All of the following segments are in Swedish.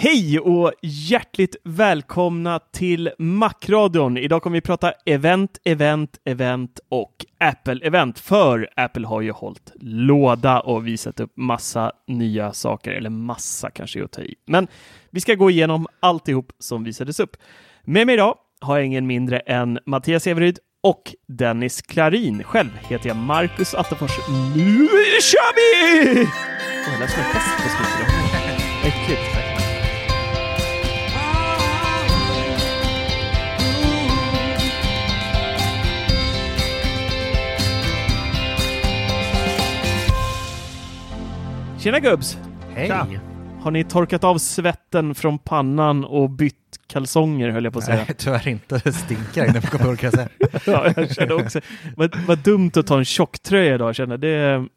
Hej och hjärtligt välkomna till Macradion. Idag kommer vi prata event, event, event och Apple-event. För Apple har ju hållit låda och visat upp massa nya saker, eller massa kanske är att ta i. Men vi ska gå igenom alltihop som visades upp. Med mig idag har jag ingen mindre än Mattias Everyd och Dennis Klarin. Själv heter jag Marcus Attefors. Nu kör vi! Oh, jag lät som en häst på slutet. Äckligt. Tjena gubbs! Hej! Har ni torkat av svetten från pannan och bytt kalsonger höll jag på att säga? Nej, tyvärr inte. Det stinker på kontoret kan jag säga. ja, jag kände också. Vad, vad dumt att ta en tjocktröja idag känner jag. Det,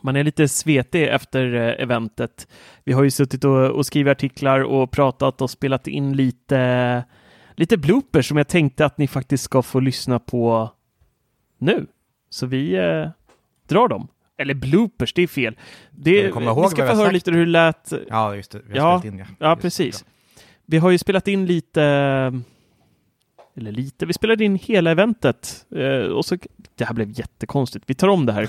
man är lite svetig efter eh, eventet. Vi har ju suttit och, och skrivit artiklar och pratat och spelat in lite, lite bloopers som jag tänkte att ni faktiskt ska få lyssna på nu. Så vi eh, drar dem. Eller bloopers, det är fel. Det, vi vi ska få höra lite hur det lät. Ja, just det. Vi har Ja, spelat in ja. Ja, Just precis. bra. Vi har ju spelat in lite, eller lite, vi spelade in hela eventet. Eh, och så, det här blev jättekonstigt. Vi tar om det här.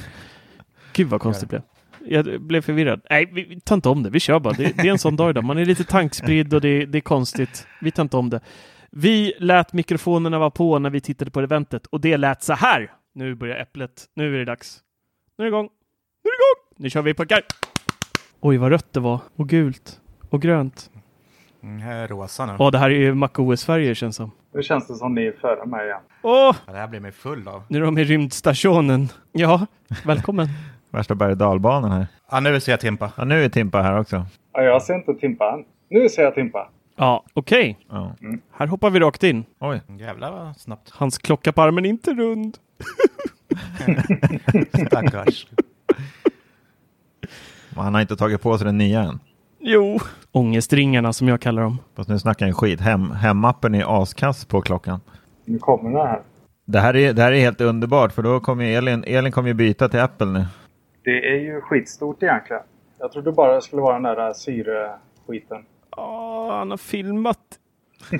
Gud vad konstigt det blev. Jag blev förvirrad. Nej, vi tar inte om det. Vi kör bara. Det, det är en sån dag idag. Man är lite tankspridd och det, det är konstigt. Vi tar inte om det. Vi lät mikrofonerna vara på när vi tittade på eventet och det lät så här. Nu börjar äpplet. Nu är det dags. Nu är det igång. Nu är det igång! Nu kör vi pojkar! Oj, vad rött det var. Och gult. Och grönt. Mm, här är rosa nu. Ja, det här är ju MacOS-Sverige känns som. Nu känns det som ni är före mig igen. Åh, Ja, det här blir mig full av. nu är de i rymdstationen. Ja, välkommen. Värsta berg och dalbanan här. Ja, nu ser jag Timpa. Ja, nu är Timpa här också. Ja, jag ser inte Timpa än. Nu ser jag Timpa. Ja, okej. Ja. Här hoppar vi rakt in. Oj, Jävlar vad snabbt. Hans klocka på armen är inte rund. Stackars. han har inte tagit på sig den nya än. Jo. Ångestringarna som jag kallar dem. Fast nu snackar jag skit. Hem, hemappen är askass på klockan. Nu kommer det här. Det här är, det här är helt underbart för då kommer Elin, Elin kommer ju byta till Apple nu. Det är ju skitstort egentligen. Jag trodde bara det skulle vara den där syreskiten. Åh, han har filmat.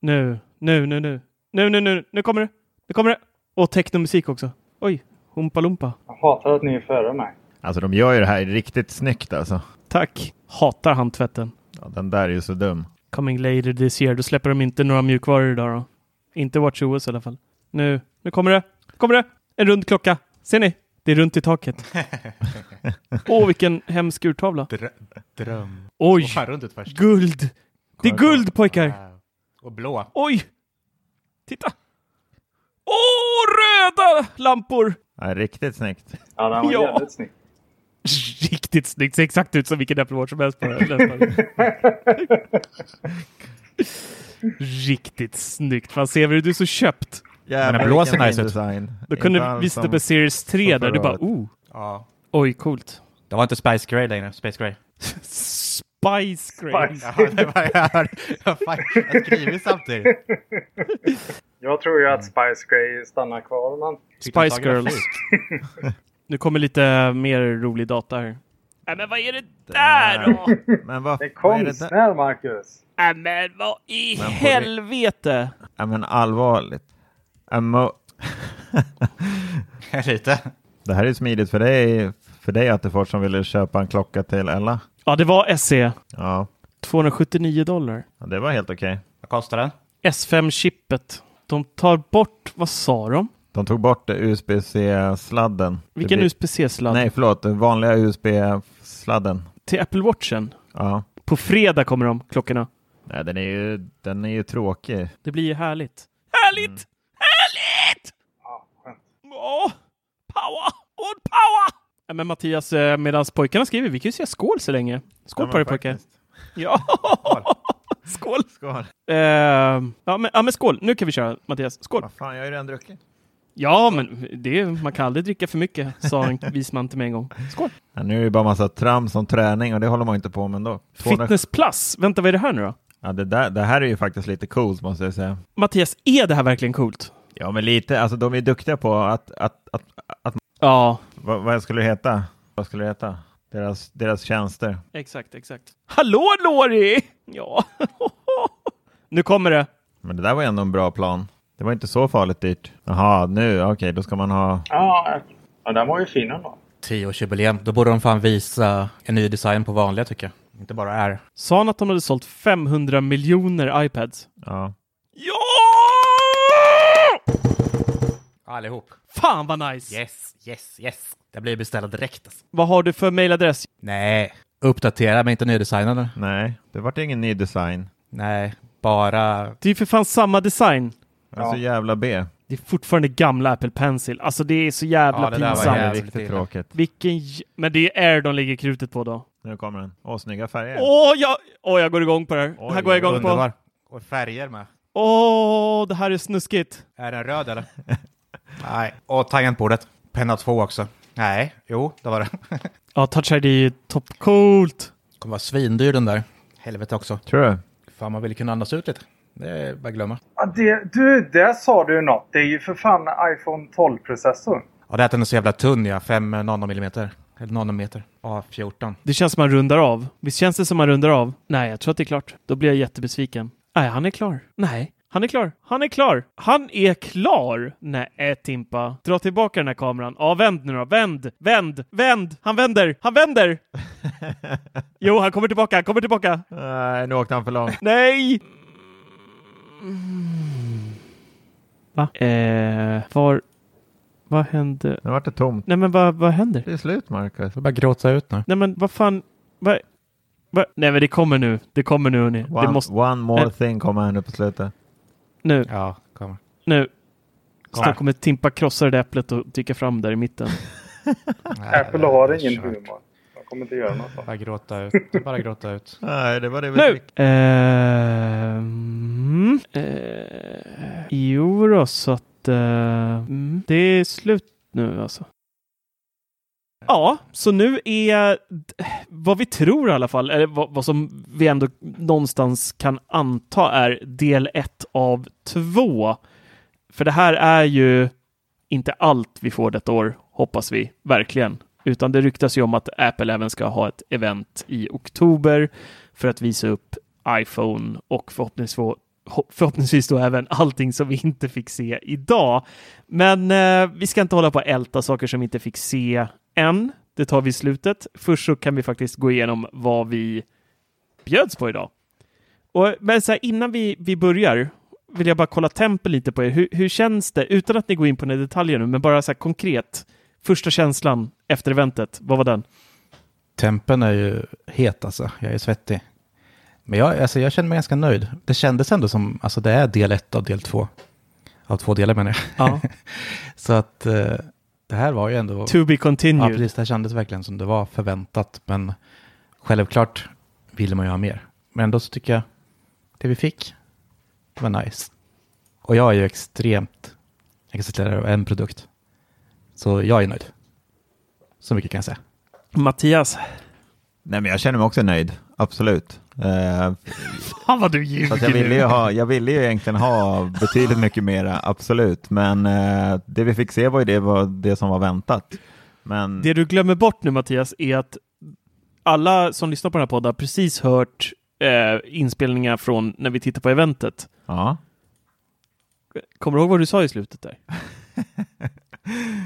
nu, nu, nu, nu. Nu, nu, nu, nu kommer det. Nu kommer det. Och technomusik också. Oj, Humpa Lumpa. Jag hatar att ni är före mig. Alltså de gör ju det här riktigt snyggt alltså. Tack. Hatar handtvätten. Ja, den där är ju så dum. Coming later this year. Då släpper de inte några mjukvaror idag då. Inte WatchOS i alla fall. Nu, nu kommer det. Kommer det. En rund klocka. Ser ni? Det är runt i taket. Åh, vilken hemsk urtavla. Drö dröm. Oj, guld. Det är guld pojkar. Wow. Och blå. Oj! Titta! Åh, röda lampor! Ja, riktigt snyggt. Ja, den var Ja. jävligt snygg. Riktigt snyggt. Ser exakt ut som vilken Apple Watch som helst. På den. Riktigt snyggt. Fan, ser vi du är så köpt. Jävlar, den blå ser nice ut. Då kunde Inte vi alls visste som- på Series 3 som där. Du bara oh. Ja. Oj, coolt. Det var inte Spice Grey längre. Space Grey. Spice Grey. Spice. Ja, det var jag. Jag har skrivit samtidigt. Jag tror ju att Spice Grey stannar kvar. Men... Spice Girls. Nu kommer lite mer rolig data här. Nej men vad är det där då? Men vad, Det är vad är det där? konstnär, Marcus. Nej men vad i Men helvete? Ja, men allvarligt. Emo- Lite. det här är smidigt för dig, för dig Attefors som ville köpa en klocka till Ella. Ja, det var SE. Ja, 279 dollar. ja det var helt okej. Vad kostar den? S5-chippet. De tar bort, vad sa de? De tog bort USB-C-sladden. Vilken blir- USB-C-sladd? Nej, förlåt. Den vanliga USB-sladden. Till Apple Watchen. Ja. På fredag kommer de, klockorna. Nej, den är ju, den är ju tråkig. Det blir ju härligt. Härligt! Härligt! Ja, skönt. Åh! Power! Och power! Ja, men Mattias, eh, medan pojkarna skriver, vi kan ju säga skål så länge. Skål Ja, på dig pojkar. Ja! Skål! Skål. Eh, ja, men, ja, men skål. Nu kan vi köra, Mattias. Skål! Vad fan, jag har ju redan druckit. Ja, men det, man kan aldrig dricka för mycket, sa en vis man till mig en gång. Skål! Ja, nu är det bara massa trams om träning och det håller man inte på med ändå. 200 Fitness plus! Vänta, vad är det här nu då? Ja, det, där, det här är ju faktiskt lite coolt måste jag säga. Mattias, är det här verkligen coolt? Ja, men lite. Alltså de är duktiga på att, att, att, att Ja, vad, vad skulle det heta? Vad skulle det heta? Deras, deras tjänster. exakt, exakt. Hallå Lori! Ja. nu kommer det. Men det där var ändå en bra plan. Det var inte så farligt dyrt. Jaha, nu, okej, då ska man ha... Ja, ja, den var ju fin ändå. 10-årsjubileum. Då borde de fan visa en ny design på vanliga tycker jag. Inte bara är. Sa han att de hade sålt 500 miljoner iPads? Ja. Ja! Allihop. Fan vad nice! Yes, yes, yes. Det blir beställt direkt. Alltså. Vad har du för mailadress? Nej, uppdatera men inte nydesignade. Nej, det vart ingen ny design. Nej, bara... Det är ju för fan samma design. Det är så jävla B. Det är fortfarande gamla Apple Pencil. Alltså det är så jävla Ja, det där var pinsamt. Det är jävligt riktigt tråkigt. Vilken... Men det är Air de lägger krutet på då. Nu kommer den. Åh, snygga färger. Åh, jag... Åh, jag går igång på det här. Det här Oj, går jag igång på. Underbar. Och färger med. Åh, det här är snuskigt. Är den röd eller? Nej. Och tangentbordet. Penna 2 också. Nej, jo, det var det. Ja, Touch ID är ju toppcoolt. kommer vara svindyr den där. Helvete också. Tror du? Fan, man vill kunna andas ut lite. Det är bara att glömma. Ja, det, du, där sa du något. Det är ju för fan iPhone 12-processorn. Ja, det är att den är så jävla tunn, ja. 5 nanomillimeter. Eller nanometer. A14. Det känns som man rundar av. Visst känns det som man rundar av? Nej, jag tror att det är klart. Då blir jag jättebesviken. Nej, han är klar. Nej, han är klar. Han är klar. Han är klar! Nej, Timpa. Dra tillbaka den här kameran. Ja, vänd nu då. Vänd! Vänd! Vänd! Han vänder! Han vänder! jo, han kommer tillbaka. Han kommer tillbaka. Nej, nu åkte han för långt. Nej! Va? Eh, var... Vad hände? Nu vart det tomt. Nej, men vad, vad händer? Det är slut, Marcus. får bara gråta ut nu. Nej, men vad fan? Vad... vad? Nej, men det kommer nu. Det kommer nu, hörni. One, Det måste... one more Eh. thing kommer här nu på slutet. Nu, Ja, kommer. nu. Snart kommer Timpa krossa det äpplet och dyka fram där i mitten. Apple har ingen kört. humor. De kommer inte göra något sånt. Bara gråta ut. Bara gråta ut. Nej, det var det vi Nu! fick. Ehm, eh, jo då, så att eh, mm, det är slut nu alltså. Ja, så nu är vad vi tror i alla fall, eller vad, vad som vi ändå någonstans kan anta är del ett av två. För det här är ju inte allt vi får detta år, hoppas vi verkligen. Utan det ryktas ju om att Apple även ska ha ett event i oktober för att visa upp iPhone och förhoppningsvis, förhoppningsvis då även allting som vi inte fick se idag. Men eh, vi ska inte hålla på att älta saker som vi inte fick se än. Det tar vi i slutet. Först så kan vi faktiskt gå igenom vad vi bjöds på idag. Och, men så här, innan vi, vi börjar vill jag bara kolla tempen lite på er. Hur, hur känns det, utan att ni går in på några detaljer nu, men bara så här konkret. Första känslan efter eventet, vad var den? Tempen är ju het alltså. Jag är svettig. Men jag, alltså, jag känner mig ganska nöjd. Det kändes ändå som, alltså det är del ett av del två. Av två delar menar jag. Ja. Så att eh, det här var ju ändå... To be Ja, continued. precis. Det här kändes verkligen som det var förväntat. Men självklart ville man ju ha mer. Men ändå så tycker jag det vi fick var nice. Och jag är ju extremt exalterad av en produkt. Så jag är nöjd. Så mycket kan jag säga. Mattias, Nej, men jag känner mig också nöjd, absolut. Eh, fan vad du så ljuger att jag, ville ju ha, jag ville ju egentligen ha betydligt mycket mera, absolut. Men eh, det vi fick se var ju det, var det som var väntat. Men Det du glömmer bort nu Mattias är att alla som lyssnar på den här podden har precis hört eh, inspelningar från när vi tittar på eventet. ja, Kommer du ihåg vad du sa i slutet där?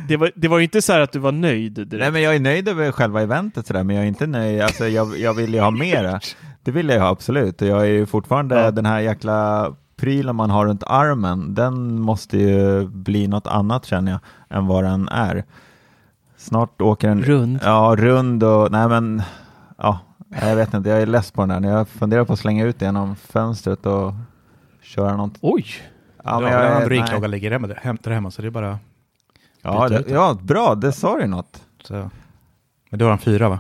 det, var, det var ju inte så här att du var nöjd direkt. Nej, men jag är nöjd över själva eventet sådär, men jag är inte nöjd. Alltså, jag, jag vill ju ha mera. Det vill jag ha absolut. Och jag är ju fortfarande Ja. den här jäkla prylen man har runt armen. Den måste ju bli något annat känner jag än vad den är. Snart åker den Rund. Ja, rund och nej men ja, jag vet inte. Jag är less på den där. Jag funderar på att slänga ut den genom fönstret och köra något. Oj! Ja, men jag, jag har en nej. Android-klocka ligger hemma, hem, där hemma, så det är bara... ja, det, ja, bra. Det sa du något. Så. Men du har en fyra va?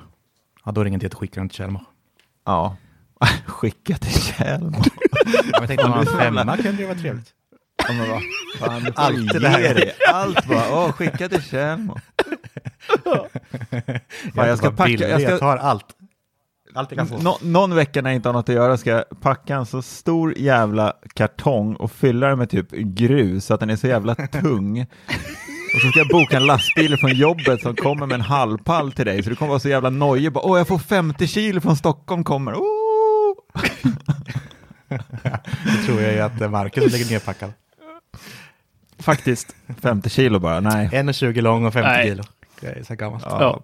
Ja, då är det ingen idé att skicka den till Kjellmo. Ja, skicka till Kjell. Jag tänkte om man femma kan det vara trevligt. Ja, men vad fan, Allt det här. Allt bara, åh, skicka till Tjällmo. Fan, jag ska packa, jag jag ska, tar allt. Allt jag kan få. nå, någon vecka när jag inte har något att göra ska jag packa en så stor jävla kartong och fylla den med typ grus så att den är så jävla tung. Och så ska jag boka en lastbil från jobbet som kommer med en halvpall till dig, så du kommer vara så jävla nojig. Bara, Åh, jag får 50 kilo från Stockholm kommer. Oh! Det tror jag ju att eh, Marcus lägger ner packad. Faktiskt. 50 kilo bara, nej. 1,20 lång och 50 Nej. kilo. Jag är så gammalt. Ja.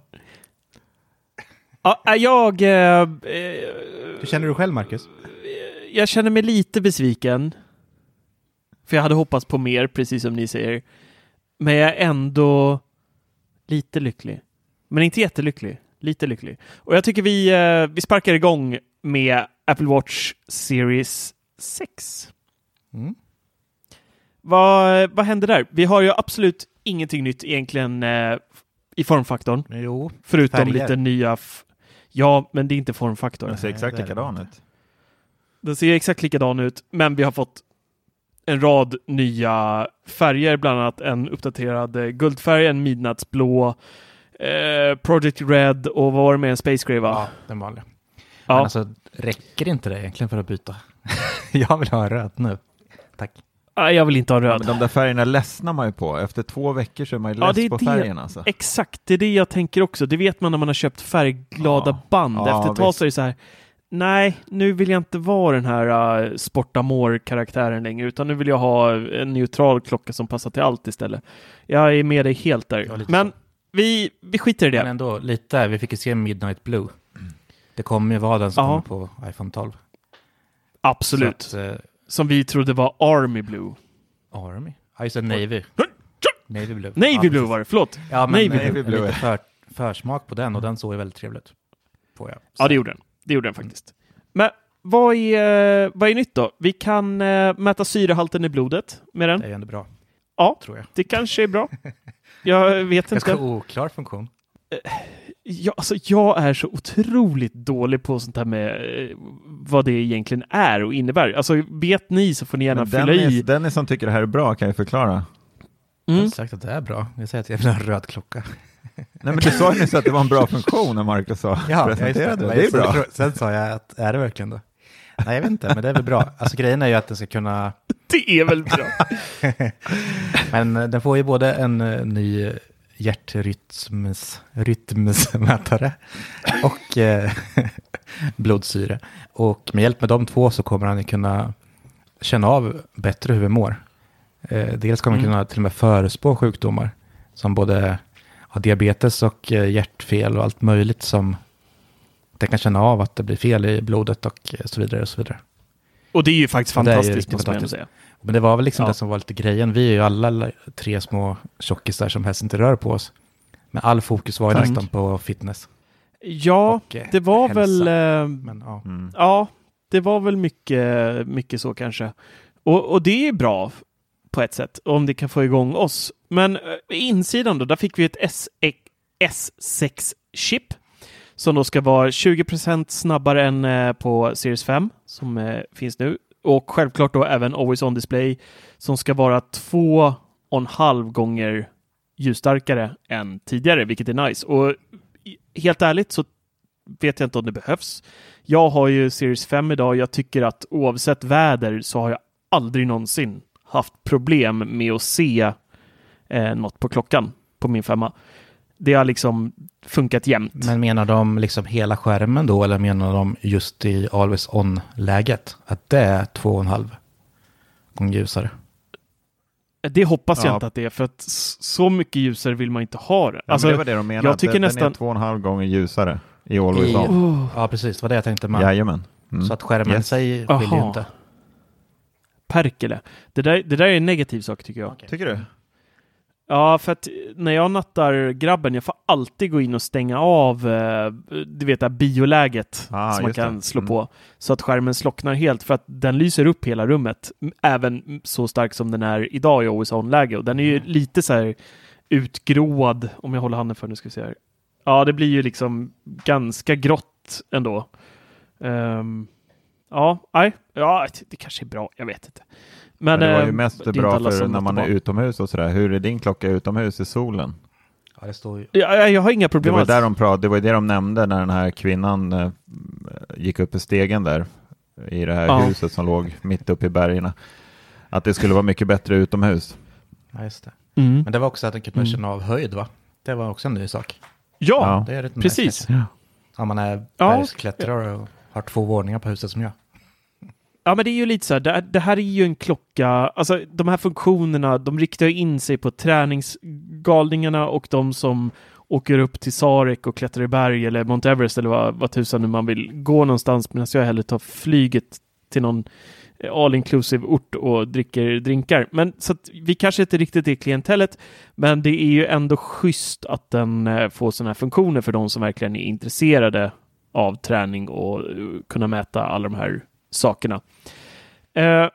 Ja, jag, eh, eh, Hur känner du själv Marcus? jag känner mig lite besviken. För jag hade hoppats på mer, precis som ni säger. Men jag är ändå lite lycklig. Men inte jättelycklig. Lite lycklig. Och jag tycker vi, eh, vi sparkar igång med Apple Watch Series 6. Mm. Vad, vad händer där? Vi har ju absolut ingenting nytt egentligen eh, i formfaktorn. Jo, Förutom Färger. lite nya... Ja, men det är inte formfaktorn. Den ser exakt likadan ut. Den ser exakt likadan ut, men vi har fått en rad nya färger, bland annat en uppdaterad eh, guldfärg, en midnattsblå, eh, Project Red och vad var det med en Space Gray va? ja, den vanliga. Ja. Men alltså, räcker inte det egentligen för att byta? jag vill ha en röd nu. Tack. Jag vill inte ha Ja, röd. men de där färgerna ledsnar man ju på. Efter två veckor så är man ju Ja, less på det. färgen alltså. Exakt, det är det jag tänker också. Det vet man när man har köpt färgglada Ja. band. Ja, Efter ett tag så är det så här, nej, nu vill jag inte vara den här uh, Sportamore-karaktären längre, utan nu vill jag ha en neutral klocka som passar till allt istället. Jag är med dig helt Ja, där. Men så. vi, vi skiter i Men det. ändå, lite. Vi fick ju se Midnight Blue. Det kommer ju vara den som Ja. kommer på iPhone 12. Absolut. Att, eh, Som vi trodde var Army Blue. Army? Ja, just det, Navy. Navy Blue. Navy ja, Blue var det, förlåt. Ja, men Navy Navy Blue. Blue. Lite för, försmak på den och den såg ju väldigt trevlig ut. Ja, det gjorde den. Det gjorde den faktiskt. Men vad är, vad är nytt då? Vi kan eh, mäta syrehalten i blodet med den. Det är ändå bra, Ja, tror jag. det kanske är bra. Jag vet Ganska inte. oklar funktion. Ja, alltså, jag är så otroligt dålig på sånt här med eh, vad det egentligen är och innebär. Alltså, vet ni så får ni gärna Men fylla den, i. är, den är som tycker det här är bra kan jag förklara. Jag Mm. har sagt att det är bra. Jag säger att jag vill ha en röd klocka. Nej men du sa ju nyss att det var en bra funktion när Marcus sa, Ja, presenterade det. det. Det är bra. Sen, sen sa jag att, är det verkligen det? Nej, jag vet inte, men det är väl bra. Alltså grejen är ju att den ska kunna, Det är väl bra. men eh, den får ju både en eh, ny hjärtrytms, rytmsmätare och eh, blodsyre. Och med hjälp med de två så kommer han kunna känna av bättre hur vi mår. Eh, dels kommer han Mm. kunna till och med förespå sjukdomar som både har diabetes och eh, hjärtfel och allt möjligt som den kan känna av att det blir fel i blodet och så vidare och så vidare. Och det är ju faktiskt Det fantastiskt, riktigt måste man säga. Men det var väl liksom Ja. det som var lite grejen. Vi är ju alla tre små tjockisar som helst inte rör på oss. Men all fokus var ju Tack. nästan på fitness. Ja, Och, eh, det var hälsa. väl... Eh, Men ja, Mm. Ja, det var väl mycket, mycket så kanske. Och, och det är bra på ett sätt, om det kan få igång oss. Men eh, insidan då, där fick vi ett S6-chip som då ska vara 20% snabbare än eh, på Series 5 som eh, finns nu. Och självklart då även Always On Display som ska vara två och en halv gånger ljusstarkare än tidigare, vilket är nice. Och helt ärligt så vet jag inte om det behövs. Jag har ju Series 5 idag och jag tycker att oavsett väder så har jag aldrig någonsin haft problem med att se eh, något på klockan på min femma. Det har liksom funkat jämt. Men menar de liksom hela skärmen då eller menar de just i always on-läget? Att det är två och en halv gånger ljusare? Det hoppas jag Ja. inte att det är, för att så mycket ljusare vill man inte ha det. Ja, Alltså, det var det de menade. jag tycker den, nästan- den är två och en halv gånger ljusare i Always I- On. Oh, Ja, precis. Det var det jag tänkte med. Jajamän. Mm. Så att skärmen Yes. sig vill ju Aha. inte. Perkele. Det där, det där är en negativ sak tycker jag. Tycker du? Ja, för att när jag nattar grabben, jag får alltid gå in och stänga av, eh, du vet det här bioläget Ah, som man just det. kan slå Mm. på. Så att skärmen slocknar helt, för att den lyser upp hela rummet. Även så stark som den är idag i Always On-läge. Och den är ju Mm. lite så här utgråad, om jag håller handen för nu ska vi se här. Ja, det blir ju liksom ganska grått ändå. Ehm, ja, nej, ja, det kanske är bra, jag vet inte. Men, Men det var ju eh, mest det bra för när man är utomhus och sådär. Hur är din klocka utomhus i solen? Ja, det står ju. Ja, jag, jag har inga Det problem var, alls. där de prat, det var det de nämnde när den här kvinnan eh, gick upp i stegen där i det här Ja. huset som låg mitt uppe i bergen. Att det skulle vara mycket bättre utomhus. Ja, just det. Mm. Men det var också att den kunde känna av höjd va? Det var också en ny sak. Ja, Ja. Det är rätt precis. Nice, kanske. Om man är Ja. bergsklättrare och har två våningar på huset som jag. Ja, men det är ju lite så här, det, det här är ju en klocka, alltså de här funktionerna, de riktar in sig på träningsgalningarna och de som åker upp till Sarek och klättrar i berg eller Mount Everest eller vad, vad tusan nu man vill gå någonstans medan jag hellre tar flyget till någon eh, all inclusive ort och dricker drinkar. Men så att vi kanske inte riktigt är klientellet, men det är ju ändå schysst att den eh, får sådana här funktioner för de som verkligen är intresserade av träning och eh, kunna mäta alla de här sakerna. Eh,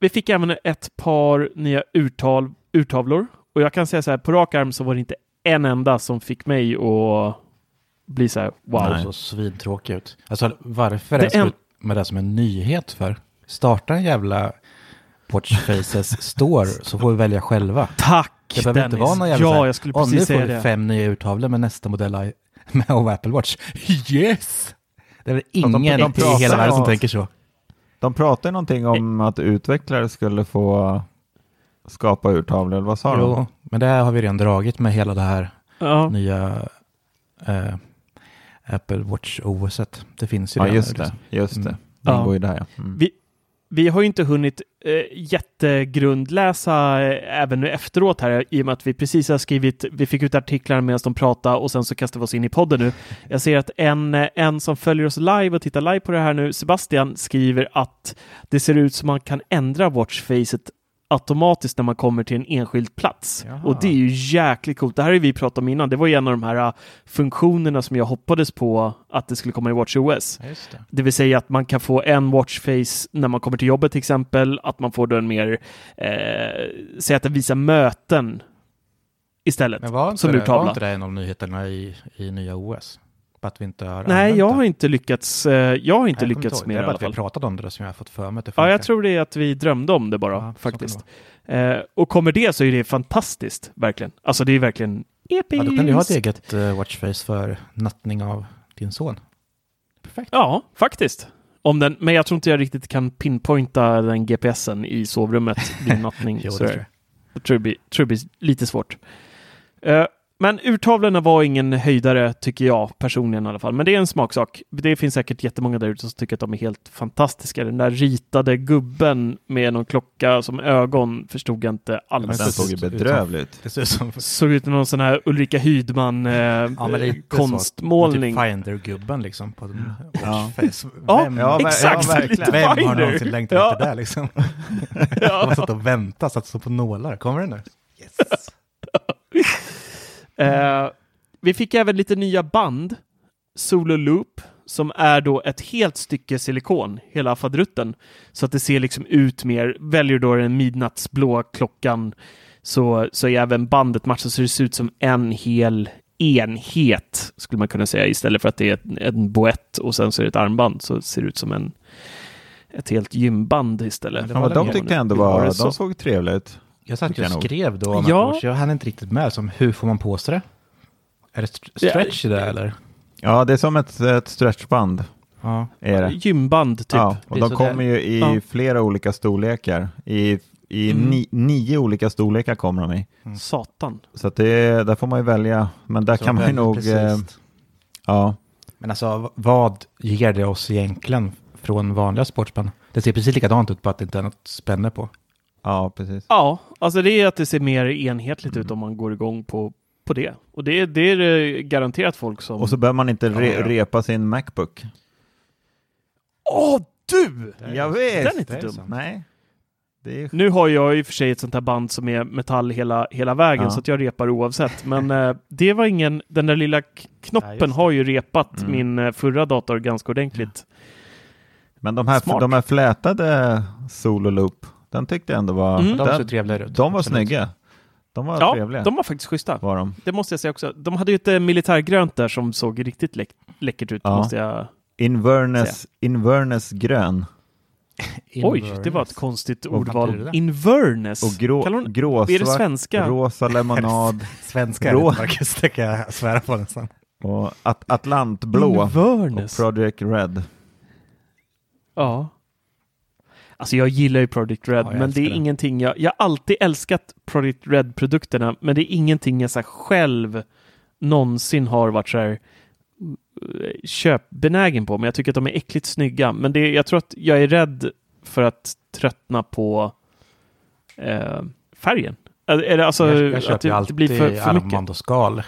vi fick även ett par nya urtal, urtavlor och jag kan säga så här, på rak arm så var det inte en enda som fick mig att bli så här, wow. Det så svintråkig ut. Alltså varför Det är en- med det som en nyhet för? Starta en jävla Watch Faces store så får vi välja själva. Tack Det behöver Dennis! inte vara någon jävla så ja, här, jag skulle "Åh, precis nu säga får vi det. fem nya urtavlor med nästa modell i- med av Apple Watch. Yes! Det är väl de- ingen de i pratar hela världen som om- tänker så. De pratade någonting om att utvecklare skulle få skapa urtavlor, eller vad sa de? Jo, men det har vi redan dragit med hela det här Ja. nya eh, Apple Watch OS. -et. Det finns ju Ja, redan. just det. liksom. Just det. Mm. Det Ja. ingår ju där, ja. Mm. Vi, vi har ju inte hunnit eh, jättegrundläsa eh, även nu efteråt här i och med att vi precis har skrivit, vi fick ut artiklar medan de pratade och sen så kastade vi oss in i podden nu. Jag ser att en, eh, en som följer oss live och tittar live på det här nu, Sebastian, skriver att det ser ut som man kan ändra watchfacet automatiskt när man kommer till en enskild plats. Jaha. Och det är ju jäkligt coolt. Det här har vi pratat om innan. Det var ju en av de här uh, funktionerna som jag hoppades på att det skulle komma i WatchOS. Det. Det vill säga att man kan få en watchface när man kommer till jobbet till exempel, att man får då en mer, eh, säg att den visar möten istället. Men var inte, som det, urtavla. var inte det en av nyheterna i, i nya OS? Att vi inte har Nej, jag det? har inte lyckats, eh, jag har inte Jag kommer lyckats med det. det är i bara alla att vi fall. pratat om det då, som jag har fått för mig att det Ja, jag tror det är att vi drömde om det bara, Ja, faktiskt. Eh, och kommer det så är det fantastiskt, verkligen. Alltså det är verkligen episkt. Ja, då kan du ha ett eget uh, watchface för nattning av din son. Perfekt. Ja, faktiskt. Om den, men jag tror inte jag riktigt kan pinpointa den GPSen i sovrummet vid nattning. Jo, det tror jag. Jag tror det blir, tror det blir lite svårt. Eh, men urtavlorna var ingen höjdare, tycker jag personligen i alla fall. Men det är en smaksak. Det finns säkert jättemånga där ute som tycker att de är helt fantastiska. Den där ritade gubben med någon klocka som ögon förstod jag inte Men alls. den såg ju bedrövligt. Det ut som... Såg ut som någon sån här Ulrika Hydman eh, Ja, men det konstmålning. Typ Finder-gubben liksom på Ja. Ja, Vem, Ja, men- exakt! ja, verkligen. vem har någonsin längtat Ja. efter det liksom? Ja. Man satt och väntade, satt så på nålar. Kommer det nu? Yes! Eh, vi fick även lite nya band, Solo Loop, som är då ett helt stycke silikon, hela fadrutten. Så att det ser liksom ut mer, väljer då den midnattsblå klockan så, så är även bandet matchat så det ser ut som en hel enhet, skulle man kunna säga, istället för att det är en, en boett och sen så är det ett armband, så ser det ut som en, ett helt gymband istället. Ja, de tyckte jag ändå var, det de så. såg trevligt. Jag satt ju och skrev då Ja. Watch. Jag hann inte riktigt med. Som, hur får man på sig det? Är det st- stretch i det eller? Ja, det är som ett, ett stretchband. Ja. Är det. Gymband typ. Ja, och de så kommer ju i Ja. flera olika storlekar. I, i Mm. ni, nio olika storlekar kommer de i. Satan. Så att det, där får man ju välja. Men där Så kan man ju nog... Eh, ja, Men alltså, vad ger det oss egentligen från vanliga sportspänn? Det ser precis likadant ut på att det inte är något spänne på. Ja, precis. Ja, alltså det är att det ser mer enhetligt ut om man går igång på, på det. Och det, det är garanterat folk som... Och så behöver man inte re, Ja, ja. repa sin Macbook. Åh, du! Jag vet! Den är inte det är dum. sant. Nej. Det är... Nu har jag i och för sig ett sånt här band som är metall hela, hela vägen Ja. så att jag repar oavsett. Men eh, det var ingen, den där lilla knoppen det. har ju repat Mm. min eh, förra dator ganska ordentligt. Men de här, Smart. de här flätade Solo Loop, den tyckte jag ändå var... Mm. De den- ser trevligare ut. de var Absolut. snygga. De var Ja, trevliga. de var faktiskt schyssta. var de. Det måste jag säga också. De hade ju ett eh, militärgrönt där som såg riktigt läck läckert ut. Ja. Måste jag... Inverness, Inverness grön Oj, det var ett konstigt ordval. det? Inverness. och grå, Kallar hon- Är det gråsvart, svenska? rosa lemonad Svenska Rå- är det, Marcus, det kan jag svära på nästan. och at Atlantblå och Inverness. Project Red. Ja. Alltså jag gillar ju Project Red, Ja, men det är det. ingenting jag... Jag har alltid älskat Project Red-produkterna, men det är ingenting jag så själv någonsin har varit så här eh, köpbenägen på. Men jag tycker att de är äckligt snygga. Men det, jag tror att jag är rädd för att tröttna på eh, färgen. Är, är det alltså jag, jag att köper det, ju det alltid blir för, för armband och skal.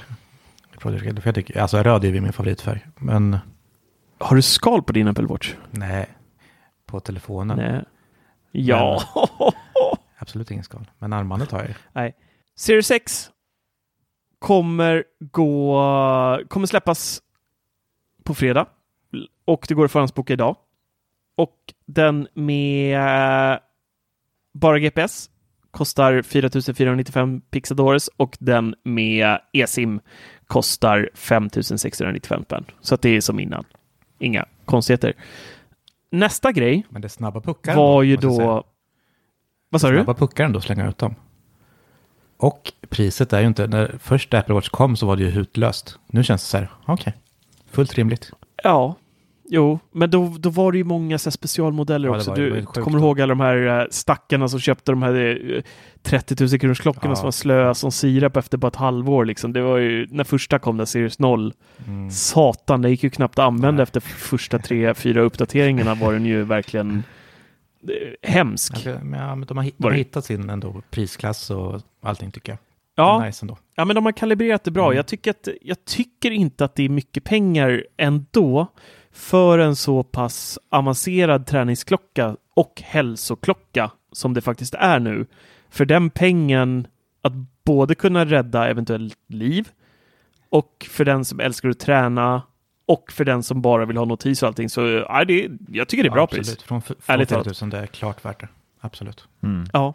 jag tycker, alltså röd är ju min favoritfärg. Men Har du skal på din Apple Watch? nej, på telefonen. Nej. Ja. Absolut ingen skal. Men armbandet har jag ju. Nej. Series X kommer gå, kommer släppas på fredag och det går att förhandsboka idag. Och den med bara GPS kostar 4495 pixadores och den med eSIM kostar 5695 spänn. Så att det är som innan. Inga konstigheter. Nästa grej Men det är snabba puckar var ju måste jag säga. då... Vad sa du? Snabba puckar ändå slänga ut dem. Och priset är ju inte, när först Apple Watch kom så var det ju hutlöst. Nu känns det så här, okej, fullt rimligt. Ja, jo, men då, då var det ju många så specialmodeller Ja, också. var Du kommer ihåg alla de här eh, stackarna som köpte de här eh, 30 000 kronors klockorna Ja. som var slöa som sirap efter bara ett halvår. Liksom. Det var ju när första kom, där Series 0. Mm. Satan, det gick ju knappt att använda Nej. efter första tre, fyra uppdateringarna var den ju verkligen eh, hemsk. Ja, men de har, de har hittat sin ändå prisklass och allting tycker jag. Ja, nice. Ja, men de har kalibrerat det bra. Mm. Jag, tycker att, jag tycker inte att det är mycket pengar ändå för en så pass avancerad träningsklocka och hälsoklocka som det faktiskt är nu. För den pengen att både kunna rädda eventuellt liv och för den som älskar att träna och för den som bara vill ha notis och allting. Så ja, det, jag tycker det är bra Absolut. pris. Från, från Ärligt 4 talat. 000, det är klart värt det. Absolut. Mm. Ja.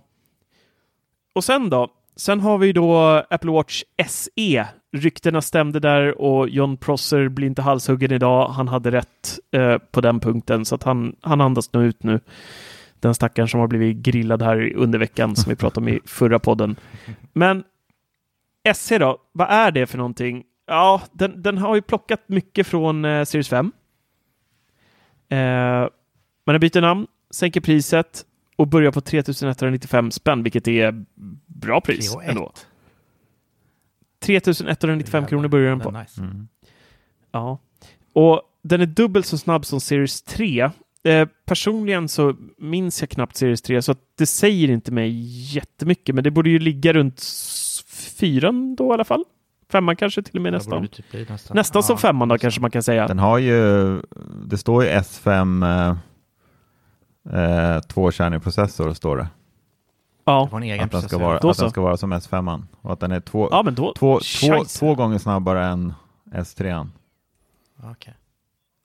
Och sen då? Sen har vi då Apple Watch SE. Ryktena stämde där och John Prosser blir inte halshuggen idag. Han hade rätt eh, på den punkten så att han, han andas nog ut nu. Den stackaren som har blivit grillad här under veckan som vi pratade om i förra podden. Men SE då? Vad är det för någonting? Ja, den, den har ju plockat mycket från eh, Series 5. Eh, men den byter namn, sänker priset och börjar på 3195 spänn, vilket är bra pris ändå. 3195 kronor börjar den på. nice. Mm. Ja. Och den är dubbelt så snabb som Series 3. Eh, personligen så minns jag knappt Series 3, så det säger inte mig jättemycket, men det borde ju ligga runt fyran då i alla fall. Femman kanske till och med nästan. typ nästan. Nästan som Ja, femman då kanske man kan säga. Den har ju, det står ju S5 eh, eh, tvåkärnig processor står det. Ja. Det var en egen Att den, ska vara, att den så. ska vara som S5 och att den är två, ja, men då. två, två, två gånger snabbare än S3. Okej.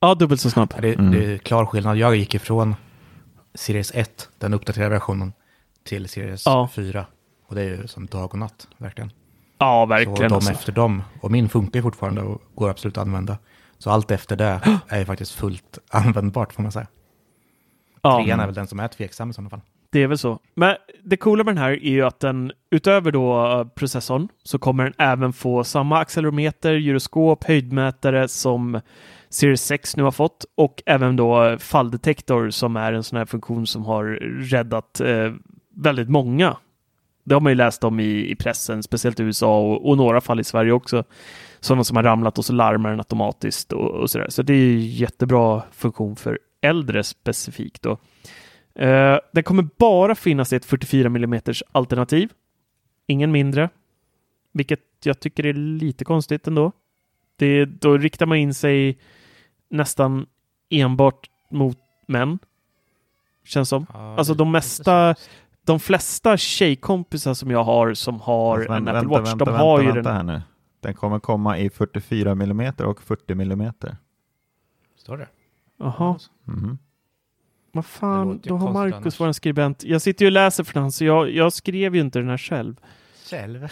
Ja, dubbelt så snabb. Ja, Det, Mm. det är klar skillnad. Jag gick ifrån Series 1, den uppdaterade versionen, till Series Ja. 4. Och det är ju som dag och natt, verkligen. Ja, Så verkligen. de Alltså. efter dem, och min funkar ju fortfarande och går absolut att använda. Så allt efter det är ju faktiskt fullt användbart får man säga. Ja. Trean är väl den som är tveksam i sådana fall. Det är väl så. Men det coola med den här är ju att den utöver då eh, processorn så kommer den även få samma accelerometer, gyroskop, höjdmätare som Series 6 nu har fått och även då falldetektor som är en sån här funktion som har räddat eh, väldigt många. Det har man ju läst om i, i pressen, speciellt i USA och, och några fall i Sverige också. Sådana som har ramlat och så larmar den automatiskt och, och sådär. Så det är ju jättebra funktion för äldre specifikt då. Uh, den kommer bara finnas i ett 44 mm alternativ. Ingen mindre. Vilket jag tycker är lite konstigt ändå. Det, då riktar man in sig nästan enbart mot män. Känns som. Ja, alltså de mesta, de flesta tjejkompisar som jag har som har Fast en vänta, Apple vänta, Watch, vänta, de vänta, har ju vänta den. här nu. Den kommer komma i 44 mm och 40 mm. Står det? Jaha, Mhm. Vad fan, då har Marcus annars. vår skribent. Jag sitter ju och läser för den, så jag, jag skrev ju inte den här själv. Själv?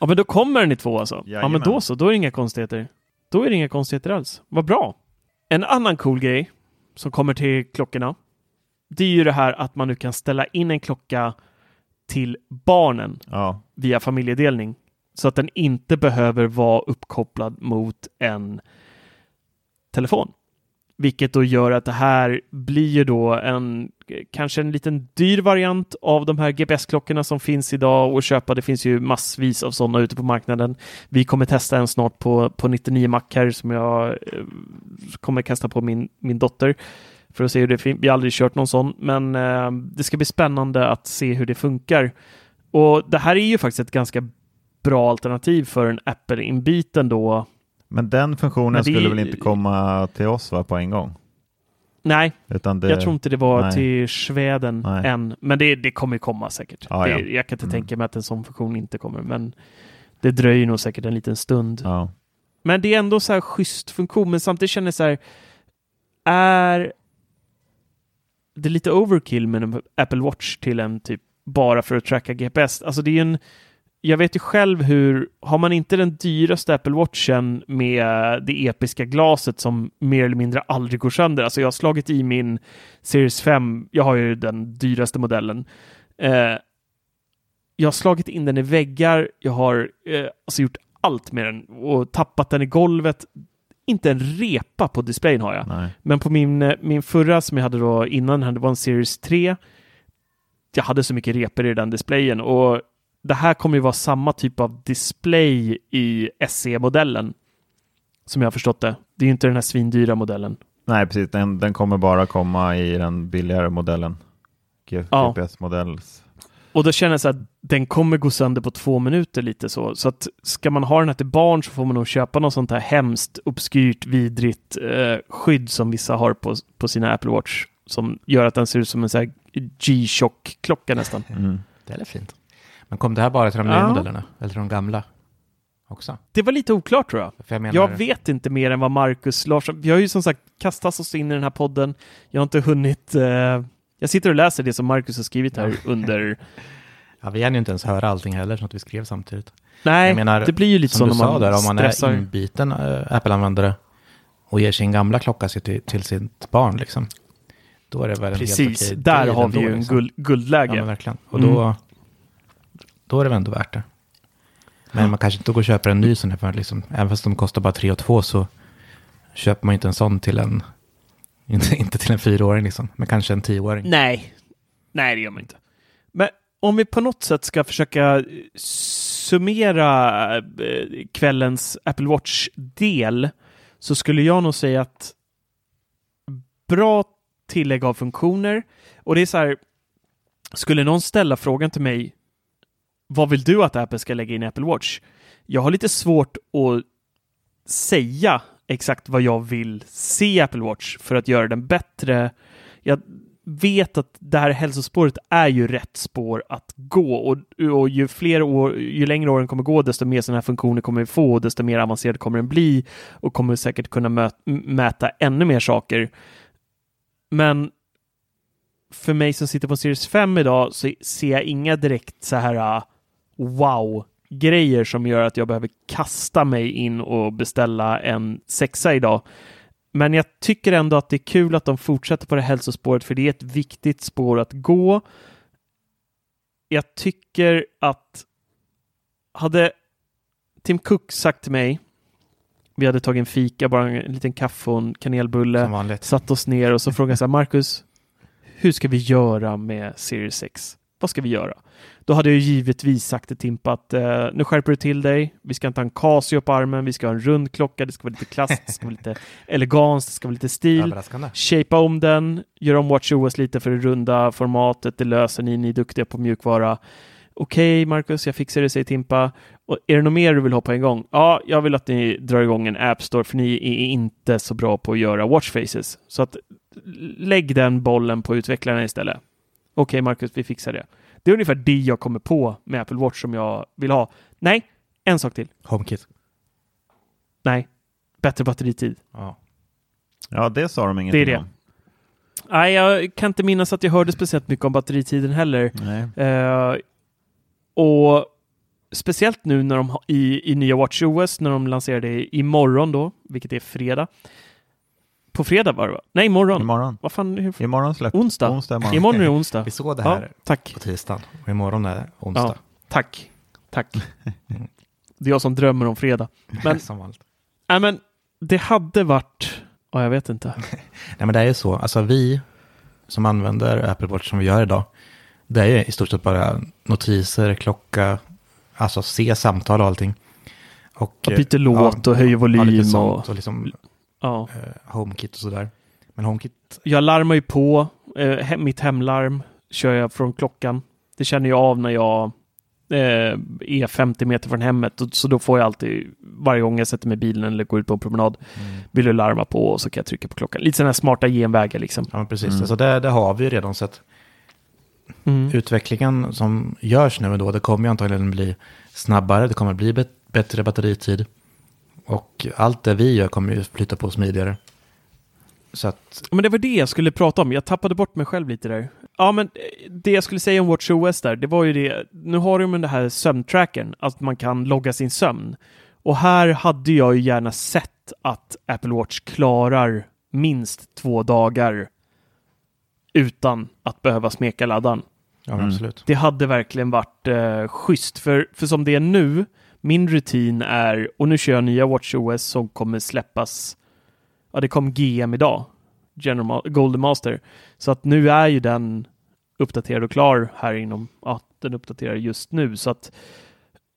Ja, men då kommer den i två alltså. Ja, men Jajamän. då så, då är det inga konstigheter. Då är det inga konstigheter alls. Vad bra. En annan cool grej som kommer till klockorna. Det är ju det här att man nu kan ställa in en klocka till barnen Ja, via familjedelning. Så att den inte behöver vara uppkopplad mot en telefon. Vilket då gör att det här blir ju då en kanske en liten dyr variant av de här GPS-klockorna som finns idag att köpa. Det finns ju massvis av sådana ute på marknaden. Vi kommer testa en snart på, på 99 Mac här som jag eh, kommer kasta på min, min dotter för att se hur det finns. Vi har aldrig kört någon sån, men eh, det ska bli spännande att se hur det funkar. Och det här är ju faktiskt ett ganska bra alternativ för en Apple-inbiten då men den funktionen Men det- skulle väl inte komma till oss va, på en gång? Nej, det, jag tror inte det var nej. till Sweden Nej. än, men det, det kommer komma säkert. Ja, ja. Det, jag kan inte Mm. tänka mig att en sån funktion inte kommer, men det dröjer nog säkert en liten stund. Ja. Men det är ändå så här schysst funktion, men samtidigt känner jag så här, är det lite overkill med en Apple Watch till en typ bara för att tracka GPS? Alltså det är en, jag vet ju själv hur, har man inte den dyraste Apple Watchen med det episka glaset som mer eller mindre aldrig går sönder, alltså jag har slagit i min Series 5, jag har ju den dyraste modellen, eh, jag har slagit in den i väggar, jag har eh, alltså gjort allt med den och tappat den i golvet. Inte en repa på displayen har jag. Nej. Men på min, eh, min förra som jag hade då innan, det var en Series 3. Jag hade så mycket repor i den displayen och det här kommer ju vara samma typ av display i SE-modellen. Som jag har förstått det. Det är ju inte den här svindyra modellen. Nej, precis. Den, den kommer bara komma i den billigare modellen. G- Ja. GPS-modells. Och då känner jag så att den kommer gå sönder på två minuter lite så. Så att ska man ha den här till barn så får man nog köpa något sånt här hemskt, obskyrt, vidrigt eh, skydd som vissa har på, på sina Apple Watch. Som gör att den ser ut som en sån här G-Shock-klocka nästan. Mm. Det är fint. Men kom det här bara till de nya Ja. modellerna? Eller till de gamla också? Det var lite oklart tror jag. Jag menar, Jag vet inte mer än vad Marcus Larsson... Vi har ju som sagt kastat oss in i den här podden. Jag har inte hunnit... Eh, jag sitter och läser det som Marcus har skrivit här under... Ja, vi hann ju inte ens höra allting heller, så att vi skrev samtidigt. Nej, menar, det blir ju lite så Som när du sa man där, om man stressar. är inbiten äh, Apple-användare och ger sin gamla klocka till, till sitt barn, liksom. Då är det väl Precis, helt okej där deal har vi ju en liksom. guld, guldläge. Ja, men verkligen. Och då, Mm. Då är det väl ändå värt det. Men man kanske inte går och köper en ny sån här, för liksom, även fast de kostar bara 3 och 2 så köper man inte en sån till en, inte, inte till en fyraåring liksom, men kanske en tioåring. Nej, nej det gör man inte. Men om vi på något sätt ska försöka summera eh, kvällens Apple Watch-del så skulle jag nog säga att bra tillägg av funktioner och det är så här, skulle någon ställa frågan till mig vad vill du att Apple ska lägga in i Apple Watch? Jag har lite svårt att säga exakt vad jag vill se i Apple Watch för att göra den bättre. Jag vet att det här hälsospåret är ju rätt spår att gå och, och ju fler år, ju längre åren kommer gå, desto mer sådana här funktioner kommer vi få och desto mer avancerad kommer den bli och kommer säkert kunna mö- mäta ännu mer saker. Men för mig som sitter på Series 5 idag så ser jag inga direkt så här uh, wow-grejer som gör att jag behöver kasta mig in och beställa en sexa idag. Men jag tycker ändå att det är kul att de fortsätter på det hälsospåret för det är ett viktigt spår att gå. jag tycker att hade Tim Cook sagt till mig, vi hade tagit en fika, bara en liten kaffe och en kanelbulle, satt oss ner och så frågade jag så här, Marcus, hur ska vi göra med Series 6? Vad ska vi göra? Då hade jag givetvis sagt till Timpa att eh, nu skärper du till dig. Vi ska inte ha en Casio på armen. Vi ska ha en rund klocka. Det ska vara lite klass. Det ska vara lite elegans. Det ska vara lite stil. Shapea om den. Gör om WatchOS lite för det runda formatet. Det löser ni. Ni är duktiga på mjukvara. Okej, Marcus, jag fixar det, säger Timpa. Och är det något mer du vill ha på en gång? Ja, jag vill att ni drar igång en App Store, för ni är inte så bra på att göra watchfaces. Så att lägg den bollen på utvecklarna istället. Okej, Marcus, vi fixar det. Det är ungefär det jag kommer på med Apple Watch som jag vill ha. Nej, en sak till. HomeKit. Nej, bättre batteritid. Ja. Ja, det sa de ingenting Det är det. om. Nej, jag kan inte minnas att jag hörde speciellt mycket om batteritiden heller. Eh, och speciellt nu när de i, i nya WatchOS när de lanserar det imorgon då, vilket är fredag. På fredag var det va? Nej, imorgon. Imorgon. Vad fan? Hur? Imorgon släpps Onsdag. onsdag imorgon. Imorgon är onsdag. Vi såg det Ja, här tack. på tisdagen och imorgon är onsdag. Ja, tack. Tack. Det är jag som drömmer om fredag. Men, Som vanligt. nej, men det hade varit... Ja, jag vet inte. Nej men det är ju så, alltså vi som använder Apple Watch som vi gör idag, det är ju i stort sett bara notiser, klocka, alltså se samtal och allting. Och, Jag byter eh, låt och höjer volym ja, och- och liksom Ja. eh, HomeKit och sådär. Men HomeKit, Jag larmar ju på. Eh, mitt hemlarm kör jag från klockan. Det känner jag av när jag eh, är 50 meter från hemmet. Och, så då får jag alltid, varje gång jag sätter mig i bilen eller går ut på en promenad, vill du larma på och så kan jag trycka på klockan. Lite sådana här smarta genvägar liksom. ja men precis, Mm. alltså det, det har vi ju redan sett. Mm. Utvecklingen som görs nu då, det kommer ju antagligen bli snabbare, det kommer bli bättre batteritid. Och allt det vi gör kommer ju flytta på smidigare. Så att, Men det var det jag skulle prata om. Jag tappade bort mig själv lite där. Ja, men eh, det jag skulle säga om WatchOS där, det var ju det. Nu har de den här sömntrackern, att man kan logga sin sömn. Och här hade jag ju gärna sett att Apple Watch klarar minst två dagar utan att behöva smeka laddan. ja Mm. absolut. Det hade verkligen varit eh, schysst, för, för som det är nu, min rutin är, och nu kör jag nya WatchOS som kommer släppas, ja det kom GM idag, General Golden Master, så att nu är ju den uppdaterad och klar här inom, ja den uppdaterar just nu, så att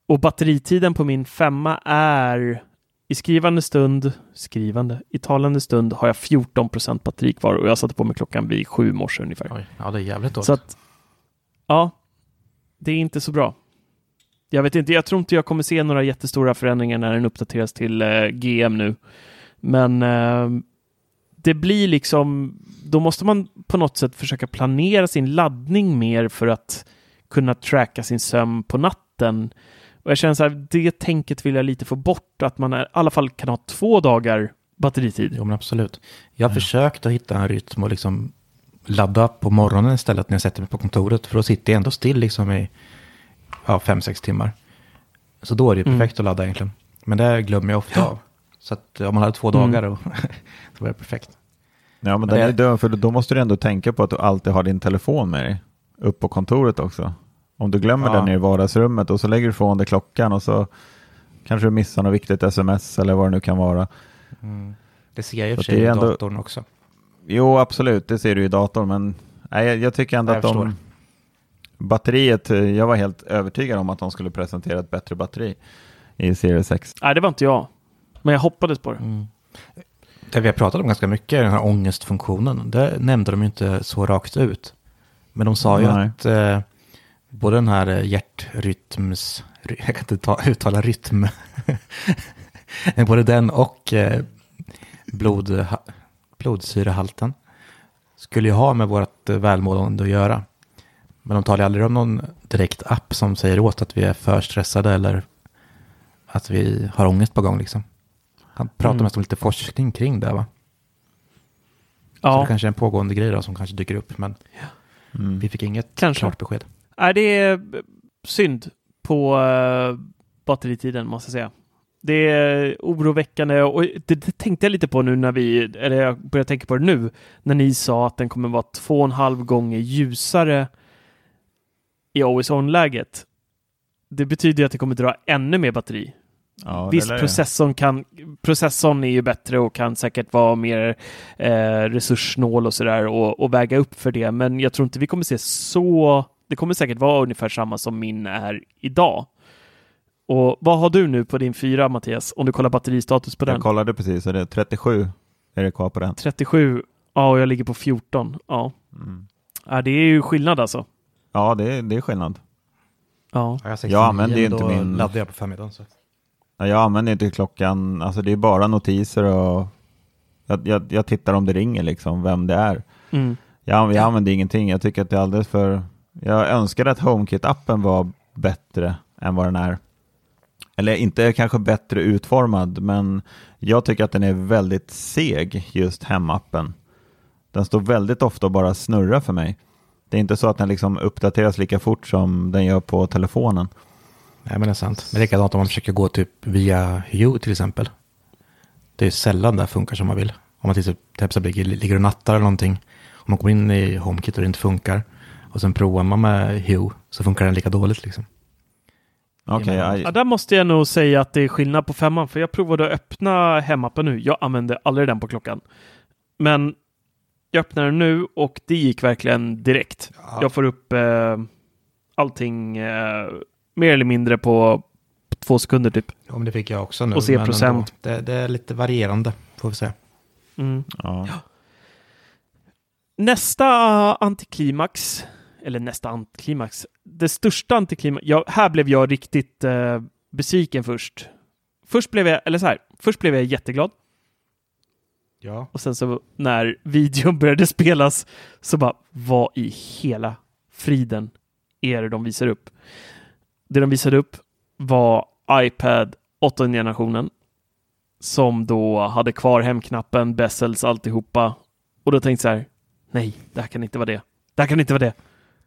och batteritiden på min femma är i skrivande stund, skrivande, i talande stund har jag 14% batteri kvar och jag satte på mig klockan vid sju morse ungefär. Oj, ja det är jävligt dåligt. Så att, ja, det är inte så bra. Jag vet inte, jag tror inte jag kommer se några jättestora förändringar när den uppdateras till eh, GM nu. Men eh, det blir liksom, då måste man på något sätt försöka planera sin laddning mer för att kunna tracka sin sömn på natten. Och jag känner så här, det tänket vill jag lite få bort, att man är, i alla fall kan ha två dagar batteritid. Jo men absolut. Jag har försökt att hitta en rytm och liksom ladda på morgonen istället när jag sätter mig på kontoret. För då sitter jag ändå still liksom i ja, fem, sex timmar. Så då är det ju Mm. perfekt att ladda egentligen. Men det glömmer jag ofta av. Så att om man hade två Mm. dagar då, så var det perfekt. Ja, men Men det- är död, för då måste du ändå tänka på att du alltid har din telefon med dig upp på kontoret också. Om du glömmer Ja. den i vardagsrummet och så lägger du ifrån dig klockan och så kanske du missar något viktigt sms eller vad det nu kan vara. Det ser jag i och för sig i datorn också. Jo, absolut, det ser du i datorn, men nej, jag, jag tycker ändå Jag att de... Batteriet, eh, jag var helt övertygad om att de skulle presentera ett bättre batteri i Series X. Nej, det var inte jag. Men jag hoppades på det. Mm. Det vi har pratat om ganska mycket den här ångestfunktionen. Det nämnde de ju inte så rakt ut. Men de sa ju Nej. att eh, både den här eh, hjärtrytms... ry- Jag kan inte ta, uttala rytm. Men både den och eh, blod, blodsyrehalten skulle ju ha med vårt eh, välmående att göra. Men de talar ju aldrig om någon direkt app som säger åt att vi är för stressade eller att vi har ångest på gång liksom. Han pratar Mm. mest om lite forskning kring det va? Så Ja. det kanske är en pågående grej då som kanske dyker upp men Mm. vi fick inget Kanske. klart besked. Nej, det är eh, synd på uh, batteritiden måste jag säga. Det är oroväckande och det, det tänkte jag lite på nu när vi, eller jag börjar tänka på det nu, när ni sa att den kommer vara två och en halv gånger ljusare i always on-läget. Det betyder att det kommer dra ännu mer batteri. Ja, Visst, processorn, kan, processorn är ju bättre och kan säkert vara mer eh, resurssnål och sådär och, och väga upp för det. Men jag tror inte vi kommer se så. Det kommer säkert vara ungefär samma som min är idag. Och vad har du nu på din fyra Mattias? Om du kollar batteristatus på den? Jag kollade precis och det är 37 är det kvar på den. 37. Ja, och jag ligger på 14. Ja. Mm. ja det är ju skillnad alltså. Ja, det är, det är skillnad. Ja. Ja, Jag använder ju inte min- laddade jag på förmiddagen. Så. Ja, Jag använder inte klockan, alltså det är bara notiser och jag, jag, jag tittar om det ringer liksom, vem det är. Mm. Jag, jag använder ingenting, jag tycker att det är alldeles för... Jag önskar att HomeKit-appen var bättre än vad den är. Eller inte kanske bättre utformad, men jag tycker att den är väldigt seg, just hemappen. Den står väldigt ofta och bara snurrar för mig. Det är inte så att den liksom uppdateras lika fort som den gör på telefonen. Nej, men det är sant. Men likadant om man försöker gå typ via Hue till exempel. Det är sällan det funkar som man vill. Om man till exempel ligger ligger och nattar eller någonting. Om man kommer in i HomeKit och det inte funkar. Och sen provar man med Hue så funkar den lika dåligt liksom. Jajamän. jag- Ja, där måste jag nog säga att det är skillnad på femman, för jag provade att öppna hemappen nu. Jag använde aldrig den på klockan. Men jag öppnar den nu och det gick verkligen direkt. Jag får upp eh, allting eh, mer eller mindre på två sekunder typ. Ja, men det fick jag också nu. Och se procent. ändå, Det, det är lite varierande, får vi säga. Mm. ja. Nästa antiklimax, eller nästa antiklimax, det största antiklimax, ja, här blev jag riktigt eh, besviken först. Först blev jag, eller så här, först blev jag jätteglad Ja. och sen så när videon började spelas så bara, vad i hela friden är det de visar upp? Det de visade upp var iPad 8 generationen som då hade kvar hemknappen, bezels, alltihopa. Och då tänkte jag så här, nej, det här kan inte vara det. Det här kan inte vara det.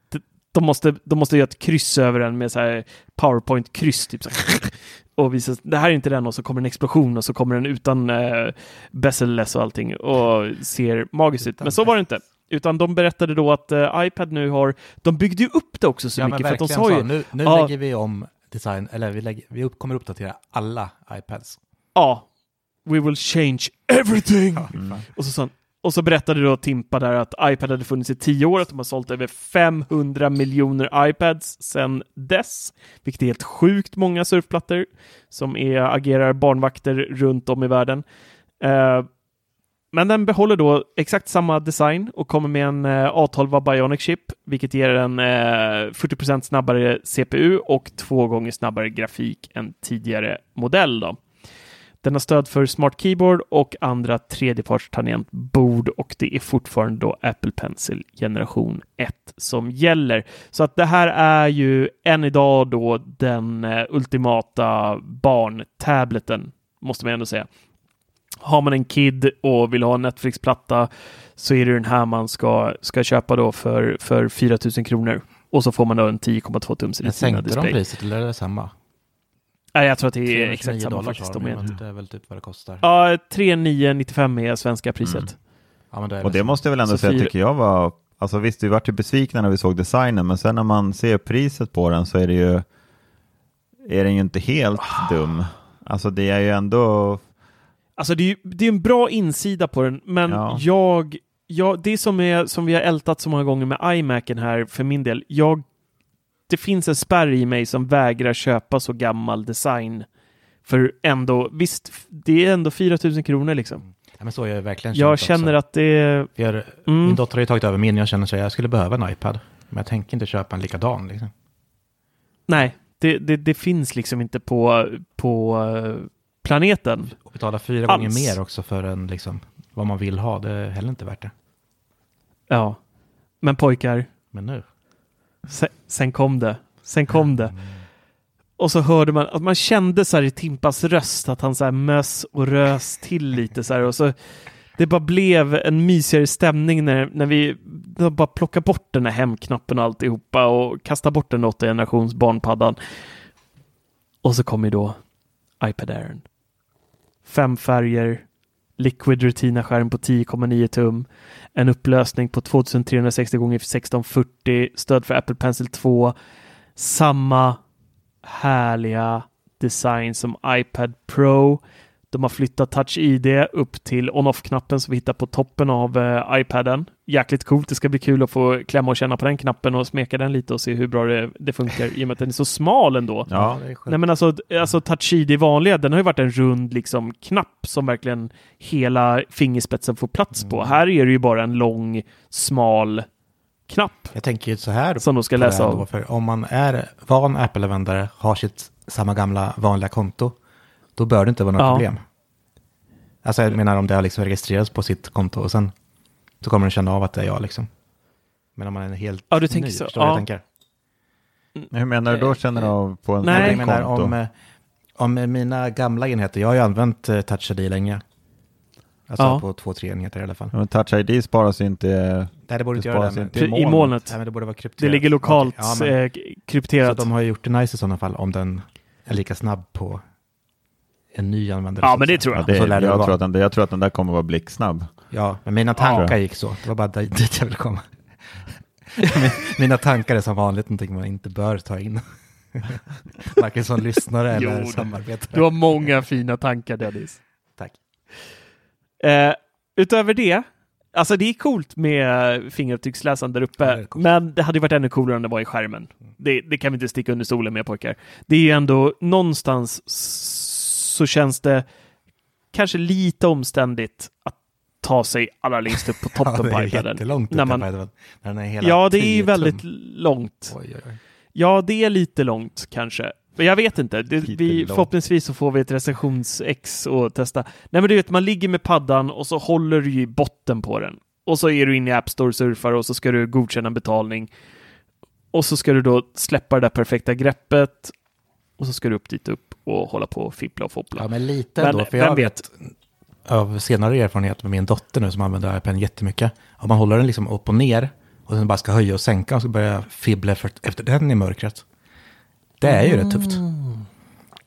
De- De måste, de måste göra ett kryss över den med så här powerpoint-kryss typ så här. och visa, det här är inte den och så kommer en explosion och så kommer den utan eh, bezelless och allting och ser magiskt ut. Men så var det inte. Utan de berättade då att eh, iPad nu har, de byggde ju upp det också så ja, men mycket för att de verkligen sa ju. Nu, nu Ja. lägger vi om design, eller vi, lägger, vi upp, kommer uppdatera alla iPads. ja, we will change everything. Och så, sa han- och så berättade då Timpa där att iPad hade funnits i tio år, att de har sålt över 500 miljoner iPads sedan dess, vilket är helt sjukt många surfplattor som är, agerar barnvakter runt om i världen. Eh, men den behåller då exakt samma design och kommer med en eh, A12 Bionic chip, vilket ger en eh, 40% snabbare CPU och två gånger snabbare grafik än tidigare modell. Då. Den har stöd för Smart Keyboard och andra tredjepartstangentbord och det är fortfarande då Apple Pencil generation 1 som gäller. Så att det här är ju än idag då den eh, ultimata barntableten, måste man ändå säga. Har man en kid och vill ha en Netflix-platta så är det den här man ska, ska köpa då för, för 4 000 kronor. Och så får man då en 10,2 tums Retina sänkte de display. priset eller är det samma? Nej, jag tror att det är 329 exakt samma faktiskt. De är det är väl typ vad det kostar. Ja, 3995 är svenska priset. Mm. Ja, men då är Och det måste jag väl ändå Så säga, fyra- tycker jag var, alltså visst vi vart ju besvikna när vi såg designen, men sen när man ser priset på den så är det ju, är den ju inte helt dum. Alltså det är ju ändå, Alltså det är ju det är en bra insida på den, men Ja. jag, jag... Det som, är, som vi har ältat så många gånger med iMacen här för min del, jag... Det finns en spärr i mig som vägrar köpa så gammal design. För ändå, visst, det är ändå 4000 kronor liksom. Ja, men så har jag verkligen Jag också. känner att det är... Mm. Min dotter har ju tagit över min, jag känner så jag skulle behöva en iPad. Men jag tänker inte köpa en likadan liksom. Nej, det, det, det finns liksom inte på, på eh, planeten. Och betala fyra Alls. gånger mer också för en, liksom, vad man vill ha, det är heller inte värt det. Ja. Men pojkar, Men nu sen, sen kom det. Sen kom det. Och så hörde man att man kände så här i Timpas röst att han så här mös och rös till lite så här och så det bara blev en mysigare stämning när, när vi bara plockade bort den här hemknappen och alltihopa och kastade bort den åtta generations barnpaddan. Och så kom ju då iPad Air. Fem färger, Liquid Retina-skärm på 10,9 tum, en upplösning på 2360 x 1640, stöd för Apple Pencil 2, samma härliga design som iPad Pro. De har flyttat Touch ID upp till on-off-knappen som vi hittar på toppen av eh, iPaden. Jäkligt coolt. Det ska bli kul att få klämma och känna på den knappen och smeka den lite och se hur bra det, det funkar i och med att den är så smal ändå. Ja, det är skönt. Nej men alltså, alltså Touch ID vanliga, den har ju varit en rund liksom knapp som verkligen hela fingerspetsen får plats på. Här är det ju bara en lång, smal knapp. Jag tänker ju så här Som de ska läsa av. då, För om man är van Apple-användare, har sitt samma gamla vanliga konto, då bör det inte vara något Ja. problem. Alltså jag menar om det har liksom registrerats på sitt konto och sen så kommer den känna av att det är jag liksom. Men om man är helt Ja, du tänker ny, så. förstår du vad Ja. jag tänker? Hur menar du då känner du av på en Nej. Jag sån menar konto? om, eh, om mina gamla enheter, jag har ju använt eh, Touch ID länge. Alltså Ja. på två, tre enheter i alla fall. Men Touch ID sparas inte... Nej, det borde inte Det göra det. sparas Men, inte I molnet. Nej, men det borde vara krypterat. Det ligger lokalt ja, men- eh, krypterat. Så de har ju gjort det nice i sådana fall om den är lika snabb på en ny användare. Ja, men det tror jag. Ja, det, Så lär det jag, vara. tror att den, jag tror att den där kommer vara blixtsnabb. Ja, men mina tankar Ja. gick så. Det var bara dit jag ville komma. Min- mina tankar är som vanligt någonting man inte bör ta in. Varken som lyssnare Jo, eller du- samarbetare. Du har många fina tankar Dennis. Tack. Eh, utöver det, alltså det är coolt med fingeravtrycksläsaren där uppe, Ja, det men det hade ju varit ännu coolare om det var i skärmen. Det, det kan vi inte sticka under stolen med pojkar. Det är ju ändå någonstans så känns det kanske lite omständigt att ta sig allra längst upp på toppen Ja, det på är iPaden. När man-. När den är hela Ja, det är 10 ju tum. väldigt långt. Oj, oj. Ja, det är lite långt kanske. Men jag vet inte. Det, vi, förhoppningsvis så får vi ett recensions-X och testa. Nej, men du vet, man ligger med paddan och så håller du i botten på den. Och så är du inne i App Store och surfar och så ska du godkänna betalning. Och så ska du då släppa det där perfekta greppet. Och så ska du upp dit upp och hålla på och fippla och foppla. Ja, men lite Men ändå. För jag vet? av senare erfarenhet med min dotter nu som använder iPaden jättemycket. Om man håller den liksom upp och ner och sen bara ska höja och sänka och så börja fibbla efter, den i mörkret. Det är ju rätt tufft. Mm.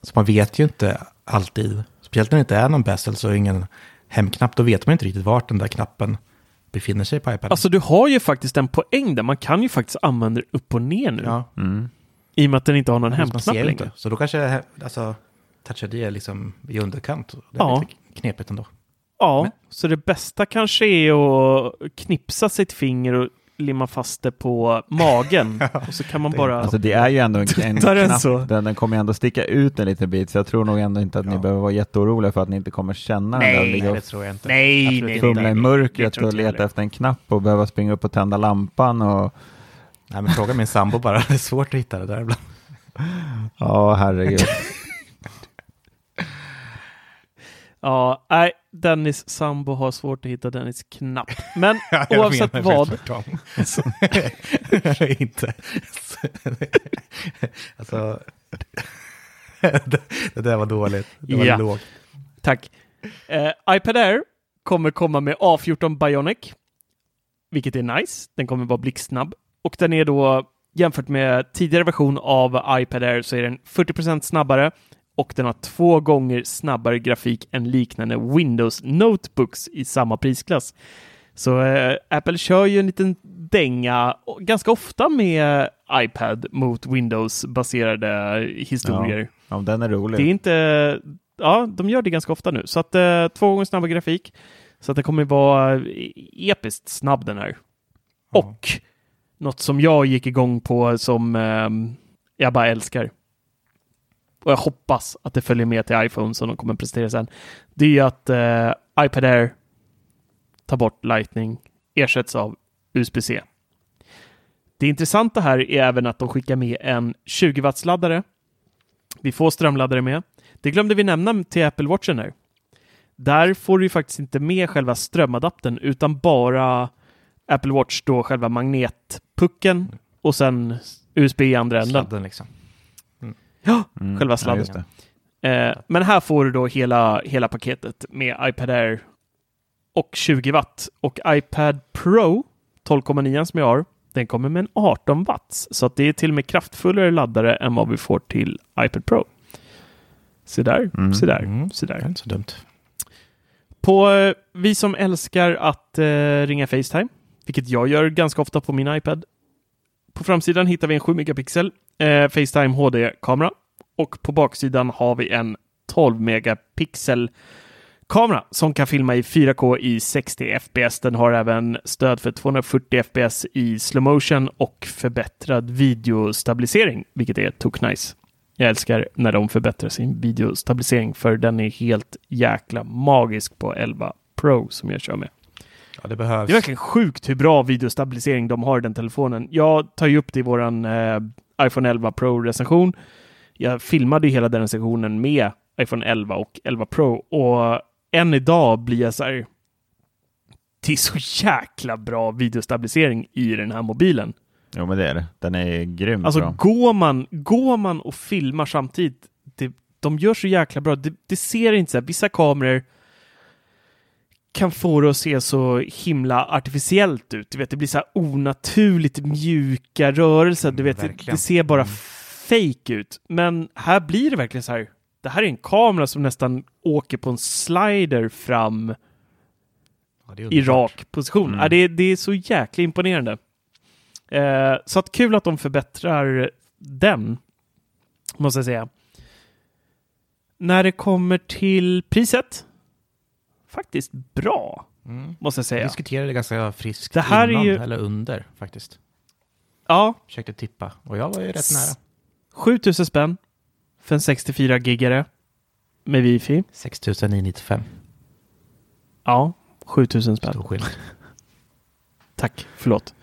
Så man vet ju inte alltid, speciellt när det inte är någon bezel så ingen hemknapp, då vet man inte riktigt vart den där knappen befinner sig på iPaden. Alltså, du har ju faktiskt en poäng där. Man kan ju faktiskt använda det upp och ner nu. ja, Mm. I och med att den inte har någon hemknapp längre. inte. Så då kanske alltså, Touch ID är liksom i underkant. Det är Ja. lite knepigt ändå. Ja, Men- så det bästa kanske är att knipsa sitt finger och limma fast det på magen. och så kan man Det är bara... Alltså det är ju ändå en, en den knapp, så? Den, den kommer ju ändå sticka ut en liten bit, så jag tror nog ändå inte att ni Ja. behöver vara jätteoroliga för att ni inte kommer känna Nej, den där Nej, det tror jag inte. Nej, Absolut nej, fumla i mörkret och jag leta efter en knapp och behöva springa upp och tända lampan och Nej, men fråga min sambo bara. Det är svårt att hitta det där ibland. ja, herregud. Ja, nej, Dennis sambo har svårt att hitta Dennis knapp. Men Jag oavsett vad, tvärtom. inte. alltså, det, det där var dåligt. Det var Ja. lågt. tack. Eh, iPad Air kommer komma med A14 Bionic, vilket är nice. Den kommer vara blixtsnabb och den är då jämfört med tidigare version av iPad Air så är den 40% snabbare och den har två gånger snabbare grafik än liknande Windows Notebooks i samma prisklass. Så eh, Apple kör ju en liten dänga ganska ofta med iPad mot Windows-baserade historier. Ja, den är rolig. Det är inte... Ja, de gör det ganska ofta nu. Så att eh, två gånger snabbare grafik. Så att det kommer vara episkt snabb den här. Ja. Och något som jag gick igång på som eh, jag bara älskar. Och jag hoppas att det följer med till iPhone som de kommer prestera sen. Det är ju att eh, iPad Air tar bort Lightning, ersätts av USB-C. Det intressanta här är även att de skickar med en 20 watts laddare. Vi får strömladdare med. Det glömde vi nämna till Apple Watchen här. Där får du ju faktiskt inte med själva strömadaptern utan bara Apple Watch då själva magnetpucken och sen USB i andra änden. Sladden liksom. Ja, Mm, själva ja, sladden. just det. Eh, men här får du då hela, hela paketet med iPad Air och 20 watt. Och iPad Pro 12,9 som jag har, den kommer med en 18 watts. Så att det är till och med kraftfullare laddare än vad vi får till iPad Pro. Se där, Mm. se där, Mm. se Det är där. inte så dumt. på eh, vi som älskar att eh, ringa Facetime, vilket jag gör ganska ofta på min iPad. På framsidan hittar vi en 7 megapixel eh, Facetime HD-kamera och på baksidan har vi en 12 megapixel kamera som kan filma i 4K i 60 fps. Den har även stöd för 240 fps i slow motion och förbättrad videostabilisering, vilket är tok nice. Jag älskar när de förbättrar sin videostabilisering för den är helt jäkla magisk på 11 Pro som jag kör med. Ja, det behövs. Det är verkligen sjukt hur bra videostabilisering de har i den telefonen. Jag tar ju upp det i våran eh, iPhone 11 Pro-recension. Jag filmade ju hela den recensionen med iPhone 11 och 11 Pro och än idag blir jag så här. Det är så jäkla bra videostabilisering i den här mobilen. Jo men det är det. Den är grymt Alltså bra. går man, går man och filmar samtidigt, det, de gör så jäkla bra. Det, det ser inte så här, vissa kameror kan få det att se så himla artificiellt ut. Du vet, det blir så här onaturligt mjuka rörelser. Du vet, det, verkligen. det ser bara Mm. fake ut. Men här blir det verkligen så här. Det här är en kamera som nästan åker på en slider fram Ja, i rak position. Mm. Ja, det, det är så jäkla imponerande. Eh, så att kul att de förbättrar den, måste jag säga. När det kommer till priset, faktiskt bra, Mm. måste jag Vi säga. diskuterade ganska friskt Det här är innan, ju- eller under faktiskt. Ja, Försökte tippa och jag var ju rätt S- nära. 7000 spänn för en 64 gigare med wifi. 6995. Ja, 7000 spänn. Stor skillnad. Tack, förlåt.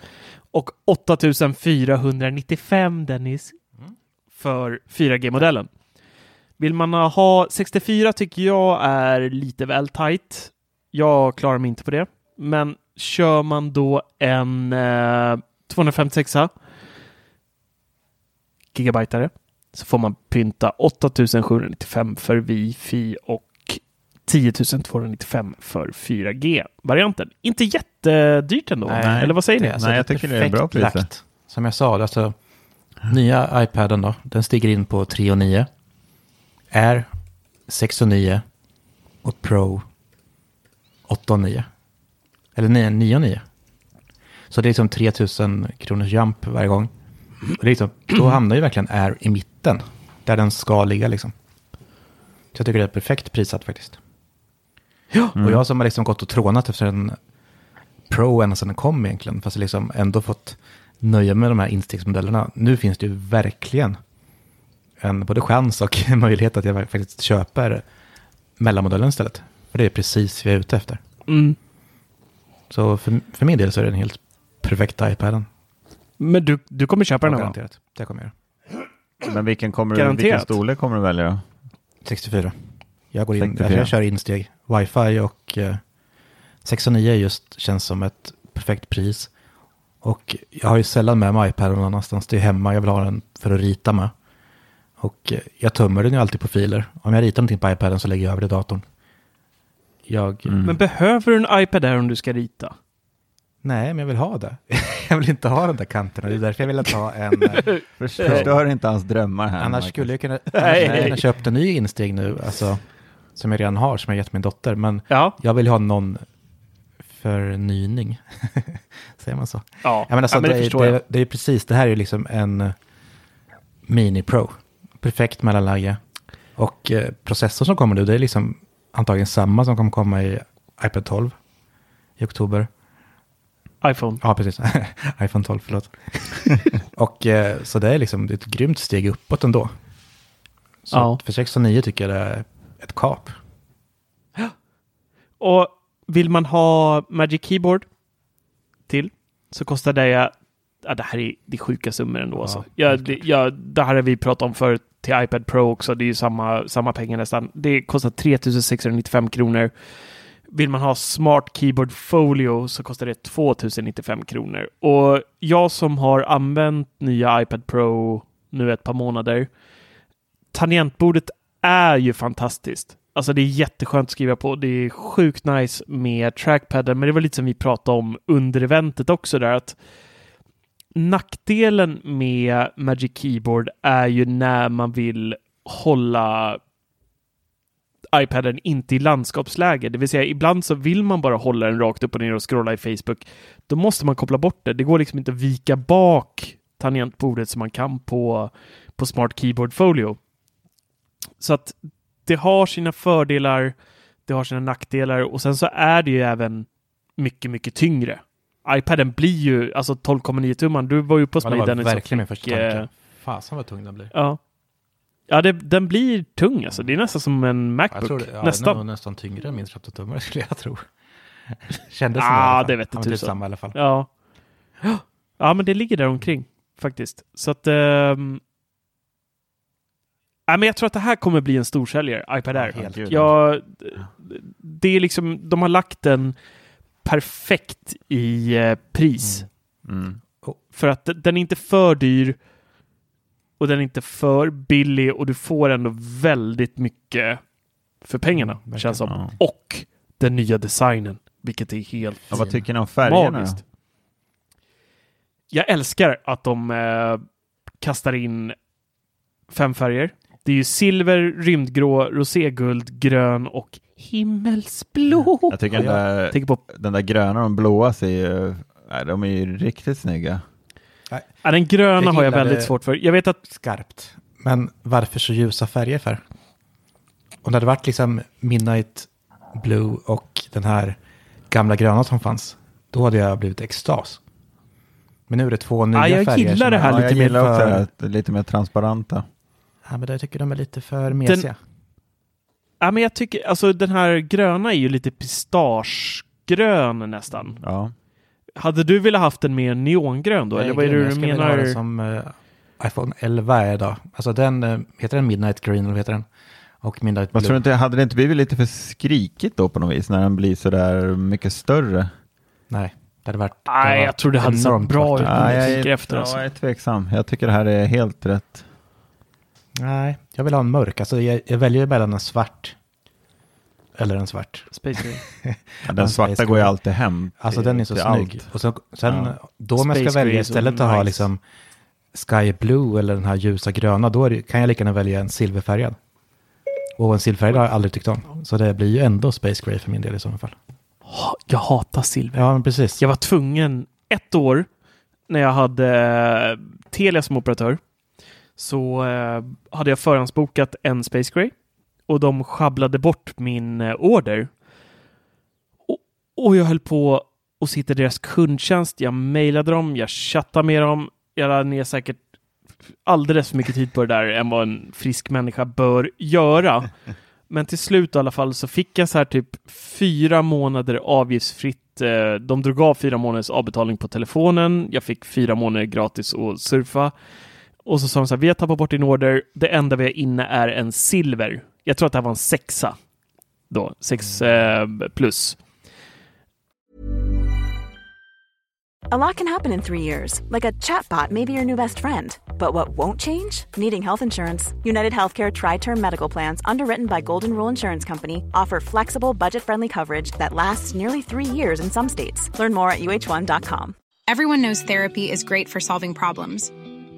Och 8495 Dennis Mm. för 4G-modellen. Vill man ha 64 tycker jag är lite väl tight. Jag klarar mig inte på det. Men kör man då en eh, 256 gigabyte så får man pynta 8795 för wifi och 10 295 för 4G-varianten. Inte jättedyrt ändå, Nej. eller vad säger ni? Det alltså, Nej, jag är tycker det är bra lagt. Som jag sa, alltså nya iPaden då, den stiger in på 3 och 9. Air 6 och 9 och Pro 8 och 9. Eller 9, 9 och 9. Så det är liksom 3000 kronors jump varje gång. Och det är liksom, då hamnar ju verkligen Air i mitten, där den ska ligga liksom. Så jag tycker det är perfekt prissatt faktiskt. Ja. Och jag som har liksom gått och trånat efter en Pro ända sedan den kom egentligen, fast liksom ändå fått nöja mig med de här instegsmodellerna. Nu finns det ju verkligen en både chans och möjlighet att jag faktiskt köper mellanmodellen istället. För det är precis vad jag är ute efter. Mm. Så för, för min del så är det en helt perfekt iPaden. Men du, du kommer köpa den här? Garanterat. Det kommer jag göra. Men vilken, kommer du, vilken storlek kommer du välja då? 64. Jag går in, 64. jag kör insteg. Wi-Fi och eh, 6 och 9 just känns som ett perfekt pris. Och jag har ju sällan med mig iPaden någon annanstans. Det är hemma, jag vill ha den för att rita med. Och eh, jag tömmer den ju alltid på filer. Om jag ritar någonting på iPaden så lägger jag över det i datorn. Jag, Mm. Men behöver du en iPad där om du ska rita? nej, men jag vill ha det. jag vill inte ha den där kanten. och Det är därför jag vill inte ha en... eh, Förstör inte hans drömmar här. Annars Marcus. skulle jag kunna, Nej. jag kunna köpt en ny insteg nu, alltså, som jag redan har, som jag gett min dotter. Men Ja. jag vill ha någon förnyning. Säger man så? Ja, Ja, men alltså, ja, men det, det, förstår det, jag. det är precis, det här är ju liksom en Mini Pro. Perfekt mellanläge. Och eh, processorn som kommer nu, det är liksom antagligen samma som kommer komma i iPad 12 i oktober. iPhone. Ja, precis. iPhone 12, förlåt. och eh, så det är liksom ett grymt steg uppåt ändå. Så Ja. för 6 och 9 tycker jag det är ett kap. Och vill man ha Magic Keyboard till så kostar det, ja, det här är, det är sjuka summor ändå. Ja, alltså. ja, helt det, ja, det här har vi pratat om förut till iPad Pro också. Det är ju samma, samma pengar nästan. Det kostar 3695 kronor. Vill man ha Smart Keyboard Folio så kostar det 2095 kronor. Och jag som har använt nya iPad Pro nu ett par månader. Tangentbordet är ju fantastiskt. Alltså det är jätteskönt att skriva på. Det är sjukt nice med trackpadden, men det var lite som vi pratade om under eventet också där att nackdelen med Magic Keyboard är ju när man vill hålla iPaden inte i landskapsläge. Det vill säga ibland så vill man bara hålla den rakt upp och ner och scrolla i Facebook. Då måste man koppla bort det. Det går liksom inte att vika bak tangentbordet som man kan på, på Smart Keyboard Folio. Så att det har sina fördelar, det har sina nackdelar och sen så är det ju även mycket, mycket tyngre iPaden blir ju, alltså 12,9 tumman, du var ju på Ja, det mig var Dennis. och verkligen min första fick, eh, tanke. Fasen vad tung den blir. Ja. Ja, det, den blir tung alltså. Det är nästan som en Jag Macbook. tror det, ja, Den är nästan. nästan tyngre än min 13-tummare skulle jag tro. Kändes som Ah, det det vet Ja, samma i alla fall. Ja. Ja, men det ligger där omkring faktiskt. Så att... ehm, Ja, men jag tror att det här kommer bli en storsäljare, iPad Air. Ja, det är liksom, de har lagt den perfekt i eh, pris. Mm. För att den är inte för dyr och den är inte för billig och du får ändå väldigt mycket för pengarna, verkligen. känns som. Ja. Och den nya designen, vilket är helt Ja, vad tycker ni om färgerna? magiskt. Jag älskar att de eh, kastar in fem färger. Det är ju silver, rymdgrå, roséguld, grön och himmelsblå. Jag tycker den där, Tänk på den där gröna och den blåa ser ju, nej, de är ju riktigt snygga. ja, den gröna Jag har jag gillar väldigt svårt för. Jag vet att Skarpt. Men varför så ljusa färger för? Om det hade varit liksom Midnight Blue och den här gamla gröna som fanns, då hade jag blivit extas. Men nu är det två nya Ja, jag färger. gillar det är- här Ja, lite jag mer gillar också för- att det är lite mer transparenta. Ja, men jag tycker de är lite för mesiga. Ja, men jag tycker, alltså den här gröna är ju lite pistagegrön nästan. Ja. Hade du velat haft en mer neongrön då? Nej, eller vad är det du jag skulle vilja ha menar? den som eh, iPhone 11 är idag. Alltså den, eh, heter den Midnight Green eller heter den? Och Midnight Blue. tror du inte, hade det inte blivit lite för skrikigt då på något vis när den blir sådär mycket större? Nej, det hade varit... Nej, jag tror det hade sett bra ut. Ja, jag jag, tänker är, efter, ja, alltså. jag är tveksam. Jag tycker det här är helt rätt. Nej, jag vill ha en mörk. Alltså jag, jag väljer mellan en svart eller en svart. Space Gray. Ja, den svarta Space går ju alltid hem. Alltså till- den är så snygg. allt. Och så, sen Ja. då om jag ska välja istället att ha nice. liksom Sky Blue eller den här ljusa gröna, då det, kan jag lika gärna välja en silverfärgad. Och en silverfärgad har jag aldrig tyckt om. Så det blir ju ändå Space Gray för min del i så fall. Ha- Jag hatar silver. Ja, men precis. Jag var tvungen ett år när jag hade eh, Telia som operatör så eh, hade jag förhandsbokat en Space Gray och de sjabblade bort min eh, order. Och, och jag höll på att sitta deras kundtjänst. Jag mejlade dem, jag chattade med dem. Jag lade ner säkert alldeles för mycket tid på det där än vad en frisk människa bör göra. Men till slut i alla fall så fick jag så här typ fyra månader avgiftsfritt. eh, De drog av fyra månaders avbetalning på telefonen. Jag fick fyra månader gratis att surfa. Och så sa de så här, vi har tappat bort din order. Det enda vi har inne är en silver. Jag tror att det här var en sexa. Då, sex eh, plus. A lot can happen in three years, like a chatbot may be your new best friend. But what won't change? Needing health insurance. United Healthcare Tri Term Medical Plans, underwritten by Golden Rule Insurance Company, offer flexible, budget friendly coverage that lasts nearly three years in some states. Learn more at uh1.com. Everyone knows therapy is great for solving problems,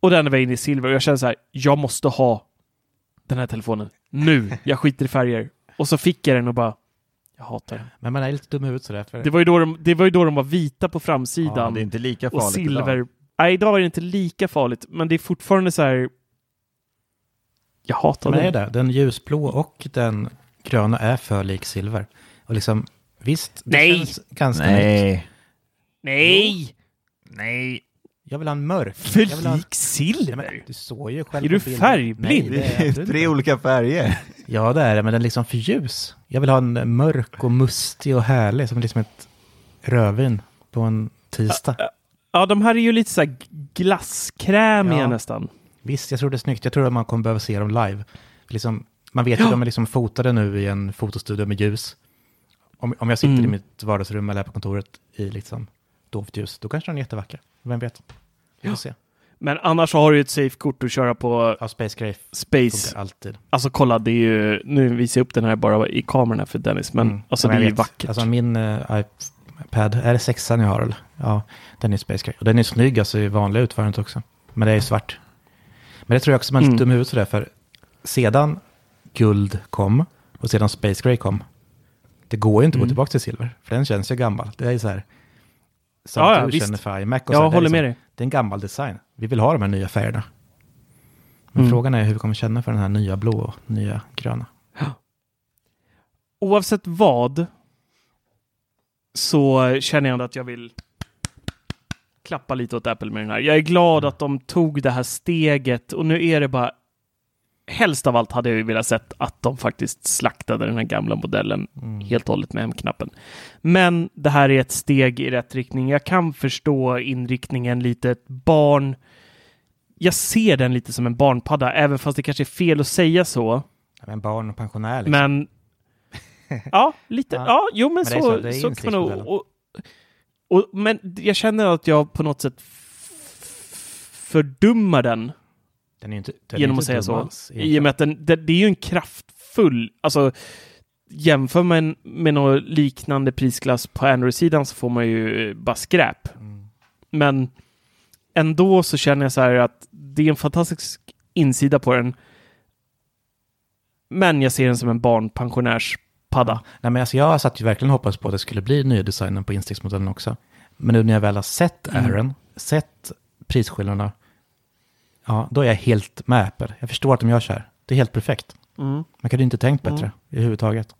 Och den var inne i silver och jag kände så här, jag måste ha den här telefonen nu. Jag skiter i färger. Och så fick jag den och bara, jag hatar den. Men man är lite dum i huvudet sådär. För Det var ju då de, det var, ju då de var vita på framsidan. Ja, det är inte lika och farligt silver. idag. Nej, idag är det inte lika farligt, men det är fortfarande så här. Jag hatar Men är den. det? Den ljusblå och den gröna är för lik silver. Och liksom, visst, det Nej! känns ganska. Nej. Nej! Nej. Jag vill ha en mörk. Ha Ja, silver? Du såg ju själv Är du färgblind? Nej, det Det är tre olika färger. Ja, det är det, men den är liksom för ljus. Jag vill ha en mörk och mustig och härlig, som liksom ett rödvin på en tisdag. Ja, de här är ju lite så här glasskrämiga Ja. nästan. Visst, jag tror det är snyggt. Jag tror att man kommer behöva se dem live. Liksom, Man vet ju Ja. att de är liksom fotade nu i en fotostudio med ljus. Om, om jag sitter Mm. i mitt vardagsrum eller här på kontoret i liksom dovt ljus, då kanske den är jättevacker. Vem vet? Vi får se. Men annars har du ju ett safe-kort att köra på Ja, Space Grey Space. alltid. Alltså kolla, det är ju, nu visar jag upp den här bara i kameran för Dennis, men Mm. alltså Ja, det men är ju vackert. Alltså min uh, iPad, är det sexan jag har eller? Ja, den är Space Grey. Och den är snygg alltså i vanliga utförandet också. Men det är svart. Men det tror jag också man är lite Mm. dum i huvudet för det, för sedan guld kom och sedan Space Grey kom, det går ju inte att gå Mm. tillbaka till silver, för den känns ju gammal. Det är ju så här, som Ja, ja, du visst. känner för iMac och Jag så, håller liksom- med dig. Det är en gammal design. Vi vill ha de här nya färgerna. Men Mm. frågan är hur vi kommer känna för den här nya blå och nya gröna. Oavsett vad så känner jag ändå att jag vill klappa lite åt Apple med den här. Jag är glad Mm. att de tog det här steget och nu är det bara Helst av allt hade jag ju velat sett att de faktiskt slaktade den här gamla modellen Mm. helt och hållet med hemknappen. Men det här är ett steg i rätt riktning. Jag kan förstå inriktningen lite. Ett barn. Jag ser den lite som en barnpadda, även fast det kanske är fel att säga så. Men barn och pensionär liksom. Men ja, lite. Ja, Ja. jo, men, Men så, så, så kan man nog. Och, och, men jag känner att jag på något sätt fördummar den Den är inte, den är genom inte att säga dum så. alls, I och med att den, det, det är ju en kraftfull, alltså jämför man med någon liknande prisklass på Android-sidan så får man ju eh, bara skräp. Mm. Men ändå så känner jag så här att det är en fantastisk insida på den. Men jag ser den som en barnpensionärspadda. Nej, men alltså jag satt ju verkligen hoppades på att det skulle bli nya designen på instegsmodellen också. Men nu när jag väl har sett Mm. Aaron, sett prisskillnaderna, ja, då är jag helt med Apple. Jag förstår att de gör så här. Det är helt perfekt. Mm. Man kunde inte tänkt bättre Mm. överhuvudtaget.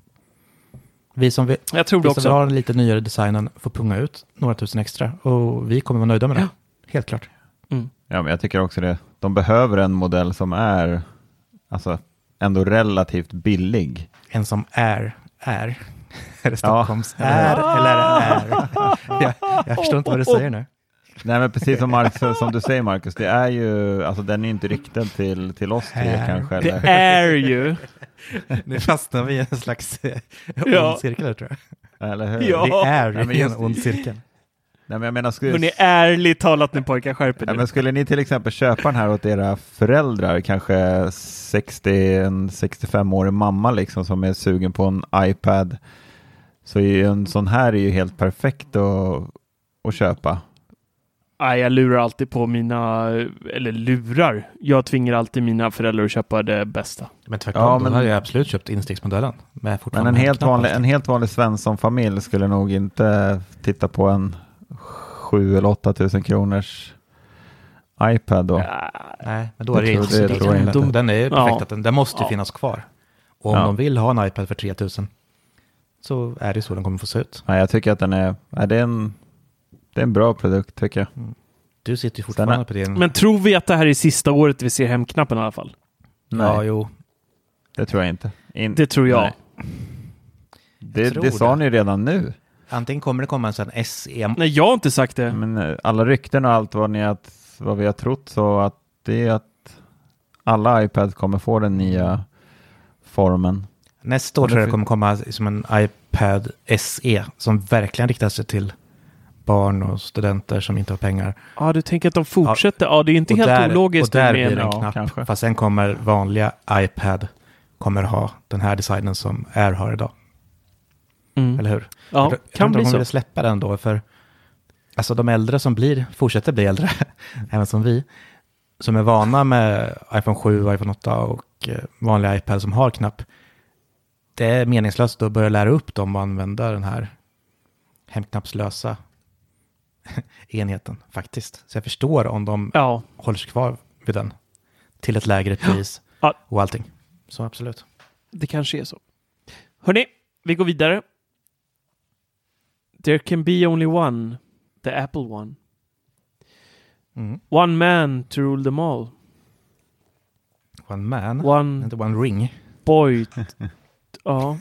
Vi som vill, Jag tror vi som också. vill ha den lite nyare designen får punga ut några tusen extra. Och vi kommer vara nöjda med det. Helt klart. Ja, men jag tycker också det. De behöver en modell som är alltså, ändå relativt billig. En som är, är. Är det Ja. Stockholms är eller är? Jag, jag förstår inte vad du säger nu. Nej, men precis som, Marcus, som du säger Marcus, det är ju, alltså den är inte riktad till, till oss tre Här. kanske. Det Eller? är ju. Nu fastnar vi i en slags eh, Ja. ond cirkel här, tror jag. Eller hur? Ja. Det är men ju just- en ond cirkel. Nej, men jag menar, skulle, Hörrni, ärligt talat nu pojkar, skärp er ja, nu. men skulle ni till exempel köpa den här åt era föräldrar, kanske 60, en 65-årig mamma liksom som är sugen på en iPad, så är ju en sån här är ju helt perfekt att, att köpa. Nej, jag lurar alltid på mina, eller lurar. Jag tvingar alltid mina föräldrar att köpa det bästa. Men tvärtom, Ja, ja, men- men... hade jag absolut köpt instegsmodellen. Med Men fortfarande en helt, vanlig, en helt vanlig Svensson-familj skulle nog inte titta på en 7 eller 8 tusen kronors iPad då. Nej, men då är det det, tror jag instegsmodellen. inte. Den är ju Ja. perfekt, att den, den måste ju Ja. finnas kvar. Och om Ja. de vill ha en iPad för 3000 så är det så den kommer få se ut. Nej, jag tycker att den är, nej, det är en, det är en bra produkt tycker jag. Du sitter ju fortfarande är- på din... Men tror vi att det här är sista året vi ser hemknappen i alla fall? Nej, Ja, jo. det tror jag inte. In, Det tror jag. Det, tror det sa ni redan nu. Antingen kommer det komma en sån SE... Nej, jag har inte sagt det. Men eh, alla rykten och allt vad, ni har, vad vi har trott så att det är att alla iPads kommer få den nya formen. Nästa år tror jag det kommer komma som en iPad SE som verkligen riktar sig till barn och studenter som inte har pengar. Ja, du tänker att de fortsätter? Ja, det är inte Och helt där, ologiskt. Och där blir det en knapp. kanske. Fast sen kommer vanliga iPad kommer ha den här designen som Air har idag. Mm. Eller hur? Ja, jag, jag kan bli så. vill släppa den då. För alltså de äldre som blir, fortsätter bli äldre, även som vi, som är vana med iPhone 7, iPhone 8 och eh, vanliga iPad som har knapp. Det är meningslöst att börja lära upp dem att använda den här hemknappslösa enheten faktiskt. Så jag förstår om de Ja, håller sig kvar vid den till ett lägre pris Ja. och allting. Så absolut. det kanske är så. Hörni, vi går vidare. There can be only one. The Apple one. Mm. One man to rule them all. One man, One inte one ring. boy. ja.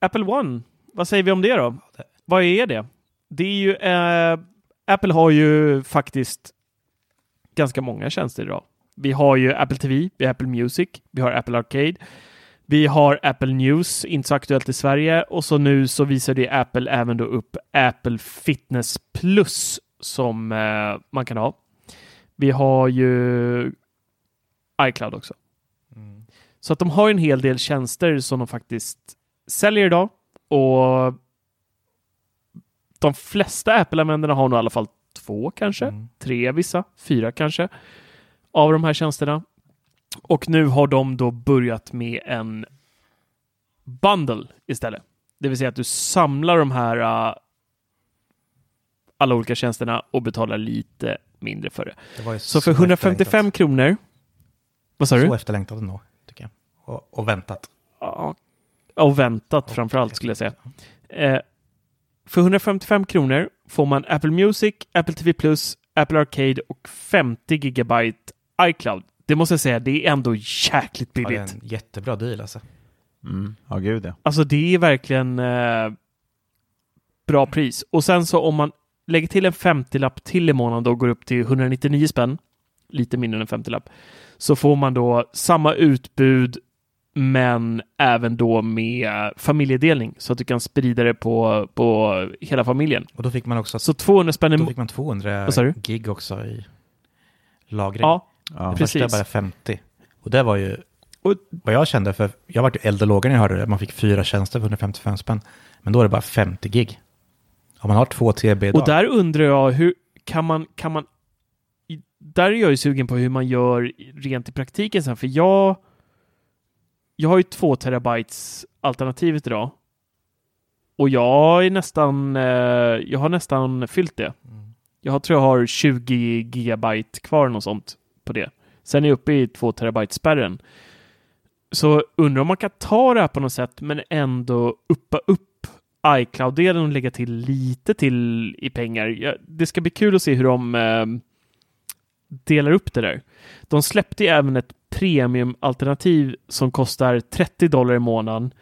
Apple One. Vad säger vi om det då? Vad är det? Det är ju... Eh, Apple har ju faktiskt ganska många tjänster idag. Vi har ju Apple TV, vi har Apple Music, vi har Apple Arcade, vi har Apple News, inte så aktuellt i Sverige, och så nu så visar det Apple även då upp Apple Fitness Plus som eh, man kan ha. Vi har ju iCloud också. Så att de har en hel del tjänster som de faktiskt säljer idag och de flesta Apple-användarna har nog i alla fall två kanske, tre vissa, fyra kanske av de här tjänsterna. Och nu har de då börjat med en bundle istället. Det vill säga att du samlar de här uh, alla olika tjänsterna och betalar lite mindre för det. Det ju Så för så 155 efterlängtat. kronor. Vad sa du? Så efterlängtat ändå, tycker jag. Och, och väntat. Ja, och väntat framför allt skulle jag säga. Eh, för 155 kronor får man Apple Music, Apple TV+, Apple Arcade och 50 gigabyte iCloud. Det måste jag säga, det är ändå jäkligt Ja, det är billigt. en jättebra deal alltså. Mm. Ja, gud ja. Alltså det är verkligen eh, bra pris. Och sen så om man lägger till en 50-lapp till i månaden och går upp till 199 spänn, lite mindre än en 50-lapp, så får man då samma utbud men även då med familjedelning så att du kan sprida det på, på hela familjen. Och då fick man också Så 200 spänn då fick man 200 Vad sa du? gig också i lagring. Ja, Ja. det precis. första bara 50. Och det var ju Och- vad jag kände, för jag var ju eld och lågor när jag hörde det. Man fick fyra tjänster för 155 spänn. Men då är det bara 50 gig. Om man har två TB idag. Och där undrar jag, hur kan man, kan man... Där är jag ju sugen på hur man gör rent i praktiken sen, för jag... Jag har ju två terabytes alternativet idag. Och jag är nästan... Eh, jag har nästan fyllt det. Jag har, tror jag har 20 gigabyte kvar något sånt på det. Sen är jag uppe i 2 terabyte spärren. Så undrar om man kan ta det här på något sätt men ändå uppa upp iCloud-delen och lägga till lite till i pengar. Ja, det ska bli kul att se hur de eh, delar upp det där. De släppte ju även ett premiumalternativ som kostar 30 dollar i månaden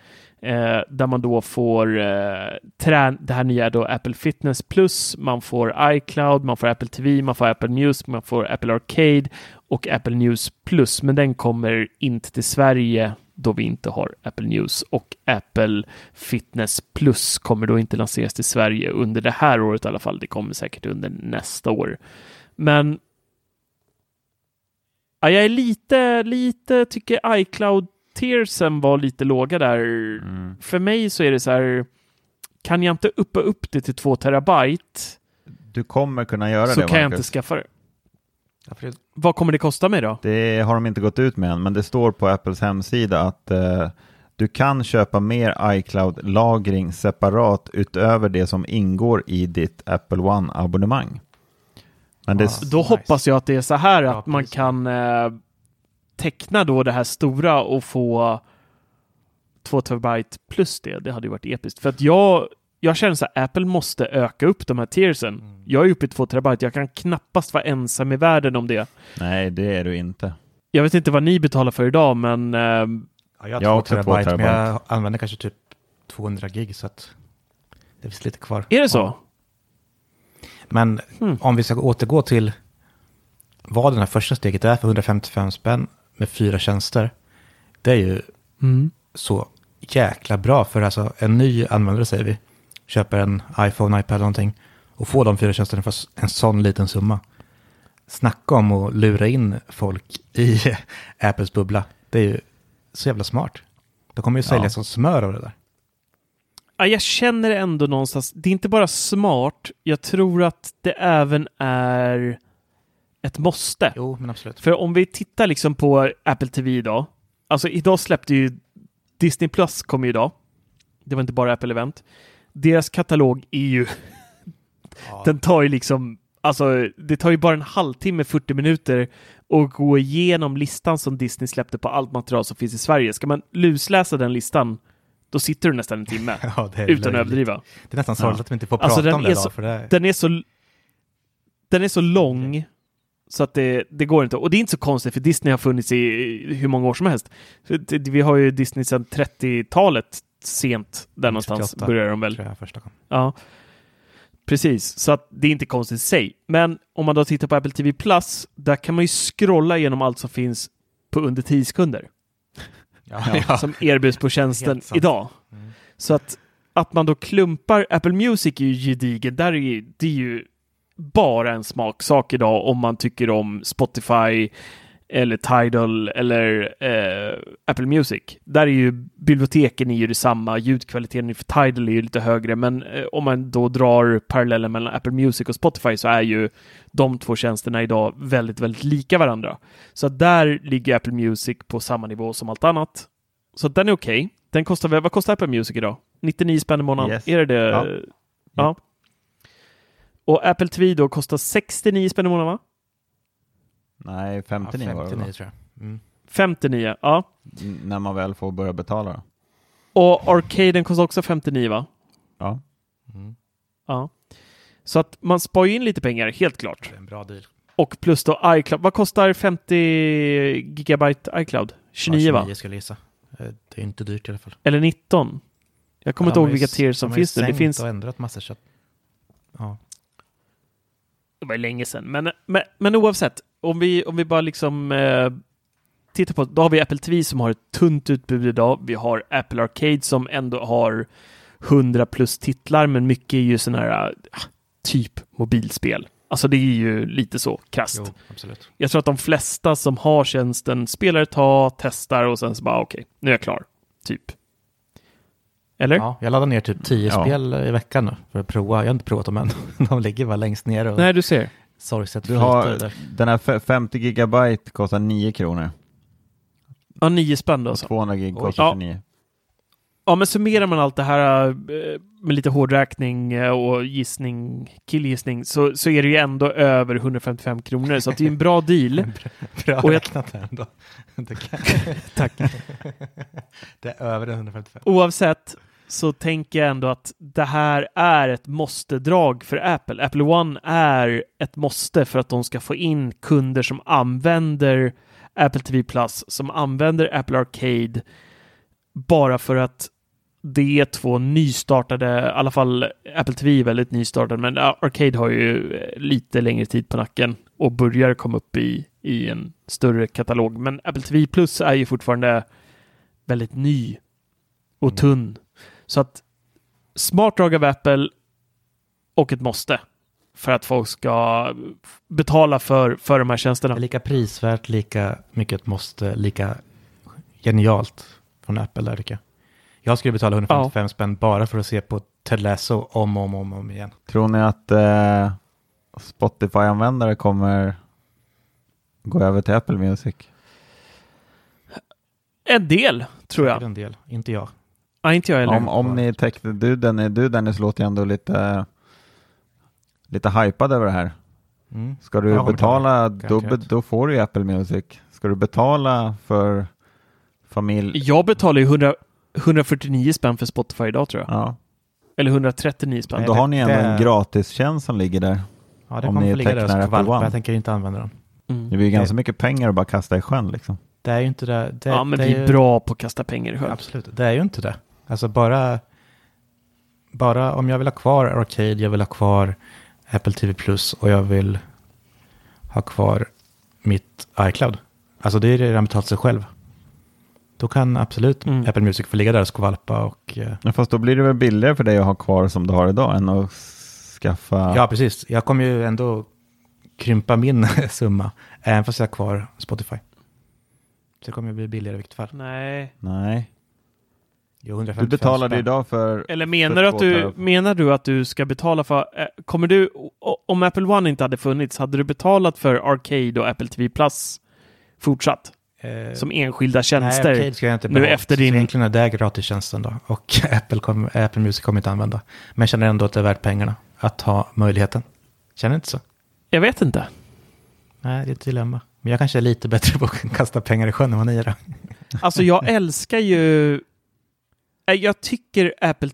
eh, där man då får eh, trän- det här nya då Apple Fitness Plus, man får iCloud, man får Apple TV, man får Apple News, man får Apple Arcade och Apple News Plus, men den kommer inte till Sverige då vi inte har Apple News och Apple Fitness Plus kommer då inte lanseras till Sverige under det här året i alla fall. Det kommer säkert under nästa år. Men ja, jag är lite, lite tycker iCloud tiersen var lite låga där. För mig så är det så här, kan jag inte uppa upp det till 2 terabyte Du kommer kunna göra så det, kan jag inte skaffa det. Ja, det- Vad kommer det kosta mig då? Det har de inte gått ut med än, men det står på Apples hemsida att eh, du kan köpa mer iCloud-lagring separat utöver det som ingår i ditt Apple One-abonnemang. Men det, Ah. Då Nice. hoppas jag att det är så här Ja, att man precis. kan eh, teckna då det här stora och få 2 terabyte plus det. Det hade ju varit episkt. För att jag, jag känner så här, Apple måste öka upp de här tiersen. Mm. Jag är uppe i 2 terabyte. Jag kan knappast vara ensam i världen om det. nej, det är du inte. Jag vet inte vad ni betalar för idag, men eh, Ja, jag har Jag har två också två terabyte, men jag terabyte. använder kanske typ 200 gig så att det finns lite kvar. är det så? Men Hmm. om vi ska återgå till vad det här första steget är för 155 spänn med fyra tjänster. Det är ju Mm. så jäkla bra för alltså en ny användare säger vi. Köper en iPhone, iPad eller någonting och får de fyra tjänsterna för en sån liten summa. Snacka om att lura in folk i Apples bubbla. Det är ju så jävla smart. De kommer ju sälja Ja. som smör av det där. Ja, jag känner ändå någonstans, det är inte bara smart, jag tror att det även är ett måste. Jo, men absolut. För om vi tittar liksom på Apple TV idag, alltså idag släppte ju Disney Plus kom ju idag. Det var inte bara Apple Event. Deras katalog är ju, den tar ju liksom, alltså det tar ju bara en halvtimme, 40 minuter att gå igenom listan som Disney släppte på allt material som finns i Sverige. Ska man lusläsa den listan, då sitter du nästan en timme. Ja, utan att överdriva. Det är nästan sorgligt Ja. att vi inte får Alltså, prata den om det idag. så- för det Den är så, den är så lång så att det, det går inte. Och det är inte så konstigt för Disney har funnits i hur många år som helst. Vi har ju Disney sedan 30-talet sent. Där någonstans 38, börjar de väl. tror jag första gången. Ja. Precis, så att det är inte konstigt i sig. Men om man då tittar på Apple TV Plus, där kan man ju scrolla igenom allt som finns på under 10 sekunder. Ja, Som erbjuds på tjänsten idag. Mm. Så att, att man då klumpar, Apple Music är ju gedigen, där är ju, det är ju bara en smaksak idag om man tycker om Spotify eller Tidal eller eh, Apple Music. Där är ju biblioteken är ju detsamma, ljudkvaliteten för Tidal är ju lite högre, men eh, om man då drar parallellen mellan Apple Music och Spotify så är ju de två tjänsterna idag väldigt, väldigt lika varandra. Så där ligger Apple Music på samma nivå som allt annat. Så den är okej. Den kostar vad kostar Apple Music idag? 99 spänn i månaden? Yes. Är det det? Ja. ja. Och Apple TV då kostar 69 spänn i månaden va? Nej, Ja, 59 var det 59 va? tror jag. Mm. 59, ja. N- När man väl får börja betala då. Och Arcaden kostar också 59 va? Ja. Mm. Ja. Så att man sparar ju in lite pengar, helt klart. Det är en bra deal. Och plus då iCloud. Vad kostar 50 gigabyte iCloud? 29 Ja, va? 29 skulle jag gissa. Eh, Det är inte dyrt i alla fall. Eller 19? Jag kommer Ja, inte ihåg ju vilka tier som ju finns nu. Det finns... och ändrat massor. Så ja. Det var länge sedan. Men, men, men oavsett, om vi, om vi bara liksom eh, tittar på, då har vi Apple TV som har ett tunt utbud idag. Vi har Apple Arcade som ändå har 100 plus titlar, men mycket är ju sådana här ah, typ mobilspel. Alltså det är ju lite så krasst. Jo, absolut. Jag tror att de flesta som har tjänsten spelar ett tag, testar och sen så bara okej, nu är jag klar. Typ. Eller? Ja, jag laddar ner typ 10 Ja. spel i veckan nu för att prova. Jag har inte provat dem än. De ligger bara längst ner och Nej, du ser. Sorgset Du har, där. den här fe- 50 gigabyte kostar 9 kronor. Ja, nio spänn då. Och Så. 200 gig Oj. kostar Ja. 29. Ja, men summerar man allt det här eh, med lite hårdräkning eh, och gissning, killgissning, så, så är det ju ändå över 155 kronor. Så att det är en bra deal. Bra Och jag- räknat ändå. Tack. Det är över 155. Oavsett så tänker jag ändå att det här är ett måste-drag för Apple. Apple One är ett måste för att de ska få in kunder som använder Apple TV Plus, som använder Apple Arcade, bara för att det är två nystartade, i alla fall Apple TV är väldigt nystartad, men Arcade har ju eh, lite längre tid på nacken och börjar komma upp i, i en större katalog. Men Apple TV Plus är ju fortfarande väldigt ny och Mm. tunn. Så att smart drag av Apple och ett måste för att folk ska betala för, för de här Det tjänsterna. är lika prisvärt, lika mycket ett måste, lika genialt från Apple där tycker jag. Jag skulle betala 155 spänn bara för att se på Ted Lasso om och om, om, om igen. Tror ni att eh, Spotify-användare kommer gå över till Apple Music? En del, tror jag. En del, inte jag. Ja, inte jag heller. Om, om ni täckte, du, Dennis, du Dennis låter ju ändå lite, lite hypad över det här. Mm. Ska du betala, då, då får du ju Apple Music. Ska du betala för familj? Jag betalar ju 100, 149 spänn för Spotify idag, tror jag. Ja, Eller 139 spänn. Nej, då har ni ändå det- en gratistjänst som ligger där. Ja, det Om kommer ni ligga där tecknar Apple. One. Jag tänker inte använda den. Mm. Det blir ju ganska mycket pengar att bara kasta i sjön liksom. Det är ju inte det. det Ja, men det vi är är ju- bra på att kasta pengar i sjön. Absolut, det är ju inte det. Alltså bara, bara om jag vill ha kvar Arcade, jag vill ha kvar Apple TV Plus och jag vill ha kvar mitt iCloud. Alltså det är redan betalt sig själv. Då kan absolut Mm. Apple Music få ligga där och skvalpa och eh, Men fast då blir det väl billigare för dig att ha kvar som du har idag än att skaffa... ja, precis. Jag kommer ju ändå krympa min summa, även fast jag har kvar Spotify. Så det kommer ju bli billigare i vilket fall. Nej. Nej, Jo, 155 du betalade spänn. idag för... Eller menar för du, att du, menar du att du ska betala för... eh, Kommer du... Om Apple One inte hade funnits, hade du betalat för Arcade och Apple TV Plus fortsatt? Eh, Som enskilda Nej, tjänster? Arcade ska jag inte nu behålla. efter Så din- Egentligen är det gratistjänsten då. Och Apple, kom, Apple Music kommer inte använda. Men jag känner ändå att det är värt pengarna. Att ha möjligheten. Känner inte så? Jag vet inte. Nej, det är ett dilemma. Men jag kanske är lite bättre på att kasta pengar i sjön än vad ni är. då. Alltså jag älskar ju... Eh, Jag tycker Apple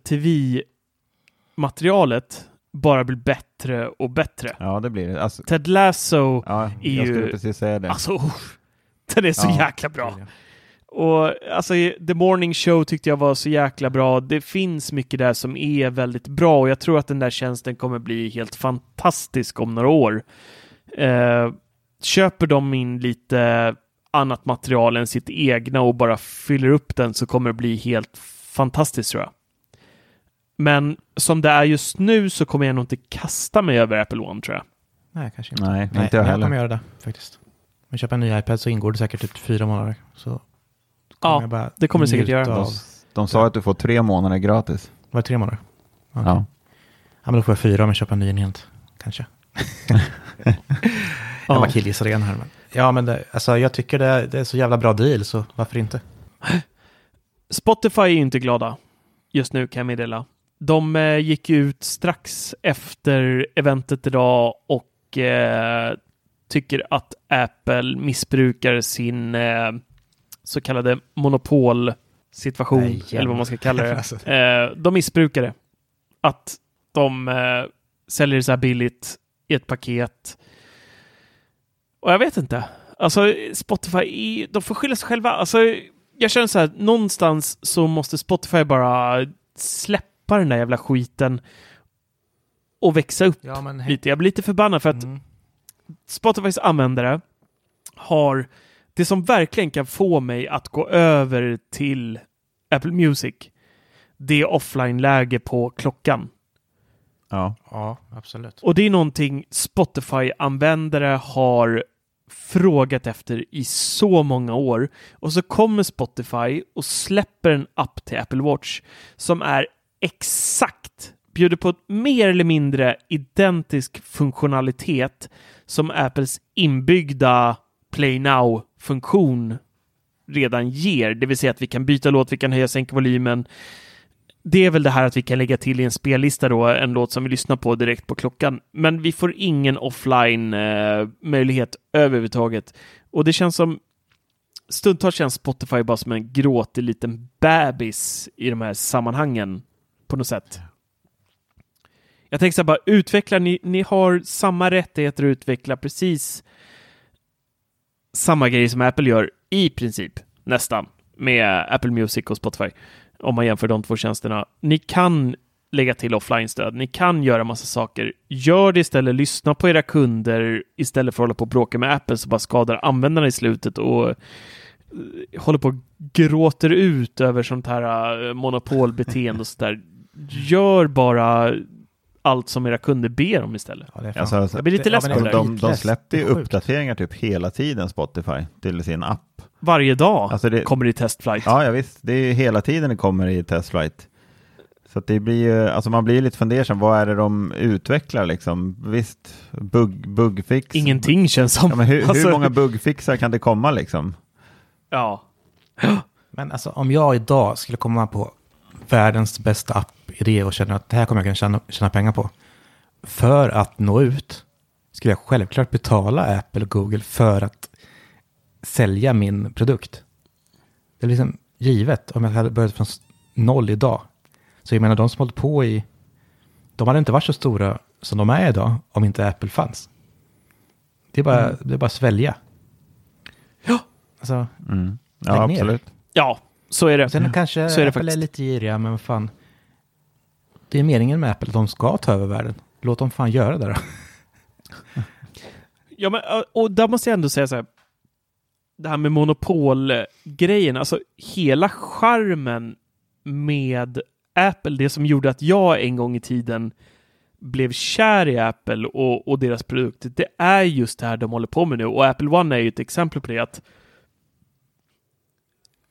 TV-materialet bara blir bättre och bättre. Ja, det blir det. Alltså, Ted Lasso, ja, är jag ju- skulle precis säga det. alltså, den är så Ja. jäkla bra. Och alltså, The Morning Show tyckte jag var så jäkla bra. Det finns mycket där som är väldigt bra och jag tror att den där tjänsten kommer bli helt fantastisk om några år. Eh, köper de in lite annat material än sitt egna och bara fyller upp den så kommer det bli helt fantastiskt tror jag. Men som det är just nu så kommer jag nog inte kasta mig över Apple One tror jag. Nej, kanske inte. Nej, Nej inte jag men jag heller. kommer göra det faktiskt. Om jag köper en ny iPad så ingår det säkert typ fyra månader. Så Ja, jag bara det kommer det säkert göra. Av, De, de sa att du får tre månader gratis. var det tre månader? Okej. Ja. Ja, men då får jag fyra om jag köper en ny enhet. Kanske. Jag Ja. bara killgissar igen här. Men. Ja, men det, alltså, jag tycker det, det är så jävla bra deal, så varför inte? Spotify är inte glada just nu kan jag meddela. De eh, gick ut strax efter eventet idag och eh, tycker att Apple missbrukar sin eh, så kallade monopolsituation, Nej, eller vad man ska kalla det. Alltså. eh, de missbrukar det. Att de eh, säljer det så här billigt i ett paket. Och jag vet inte. Alltså Spotify, de får skylla sig själva. Alltså, jag känner så här, någonstans så måste Spotify bara släppa den där jävla skiten och växa upp Ja, men lite. Jag blir lite förbannad för att Mm. Spotifys användare har det som verkligen kan få mig att gå över till Apple Music. Det är offline-läge på klockan. Ja. Ja, absolut. Och det är någonting Spotify-användare har frågat efter i så många år. Och så kommer Spotify och släpper en app till Apple Watch som är exakt, bjuder på ett mer eller mindre identisk funktionalitet som Apples inbyggda Play Now-funktion redan ger. Det vill säga att vi kan byta låt, vi kan höja och sänka volymen. Det är väl det här att vi kan lägga till i en spellista då en låt som vi lyssnar på direkt på klockan. Men vi får ingen offline eh, möjlighet överhuvudtaget. Och det känns som stundtals känns Spotify bara som en gråtig liten bebis i de här sammanhangen på något sätt. Jag tänker så här bara, utveckla, ni, ni har samma rättigheter att utveckla precis samma grejer som Apple gör i princip, nästan, med Apple Music och Spotify. Om man jämför de två tjänsterna. Ni kan lägga till offline-stöd. Ni kan göra massa saker. Gör det istället. Lyssna på era kunder istället för att hålla på och bråka med Apple så bara skadar användarna i slutet och eh, håller på och gråter ut över sånt här eh, monopolbeteende och sådär. Gör bara allt som era kunder ber om istället. Ja, det. Alltså, alltså, Jag blir lite Ja, less på de, det där. de, de Less. släpper ju Det uppdateringar typ hela tiden Spotify till sin app. Varje dag Alltså det- kommer det i testflight. Ja, ja visst. Det är ju hela tiden det kommer i testflight. Så att det blir ju, alltså man blir lite fundersam. Vad är det de utvecklar liksom? Visst, bug, bugfix. Ingenting känns som. Ja, men hur, Alltså, hur många bugfixar kan det komma liksom? Ja. Men alltså om jag idag skulle komma på världens bästa app-idé och känner att det här kommer jag kunna tjäna, tjäna pengar på. För att nå ut skulle jag självklart betala Apple och Google för att sälja min produkt. Det är liksom givet om jag hade börjat från noll idag. Så jag menar de som hållit på i, de hade inte varit så stora som de är idag om inte Apple fanns. Det är bara, det är bara att svälja. Ja. Alltså, Mm. Ja, ner. absolut. Ja, så är det. Sen kanske Så är det Apple faktiskt. är lite giriga, men vad fan. Det är meningen med Apple, de ska ta över världen. Låt dem fan göra det då. Ja, men, och där måste jag ändå säga så här. Det här med monopolgrejen, alltså hela charmen med Apple, det som gjorde att jag en gång i tiden blev kär i Apple och, och deras produkter, det är just det här de håller på med nu. Och Apple One är ju ett exempel på det. att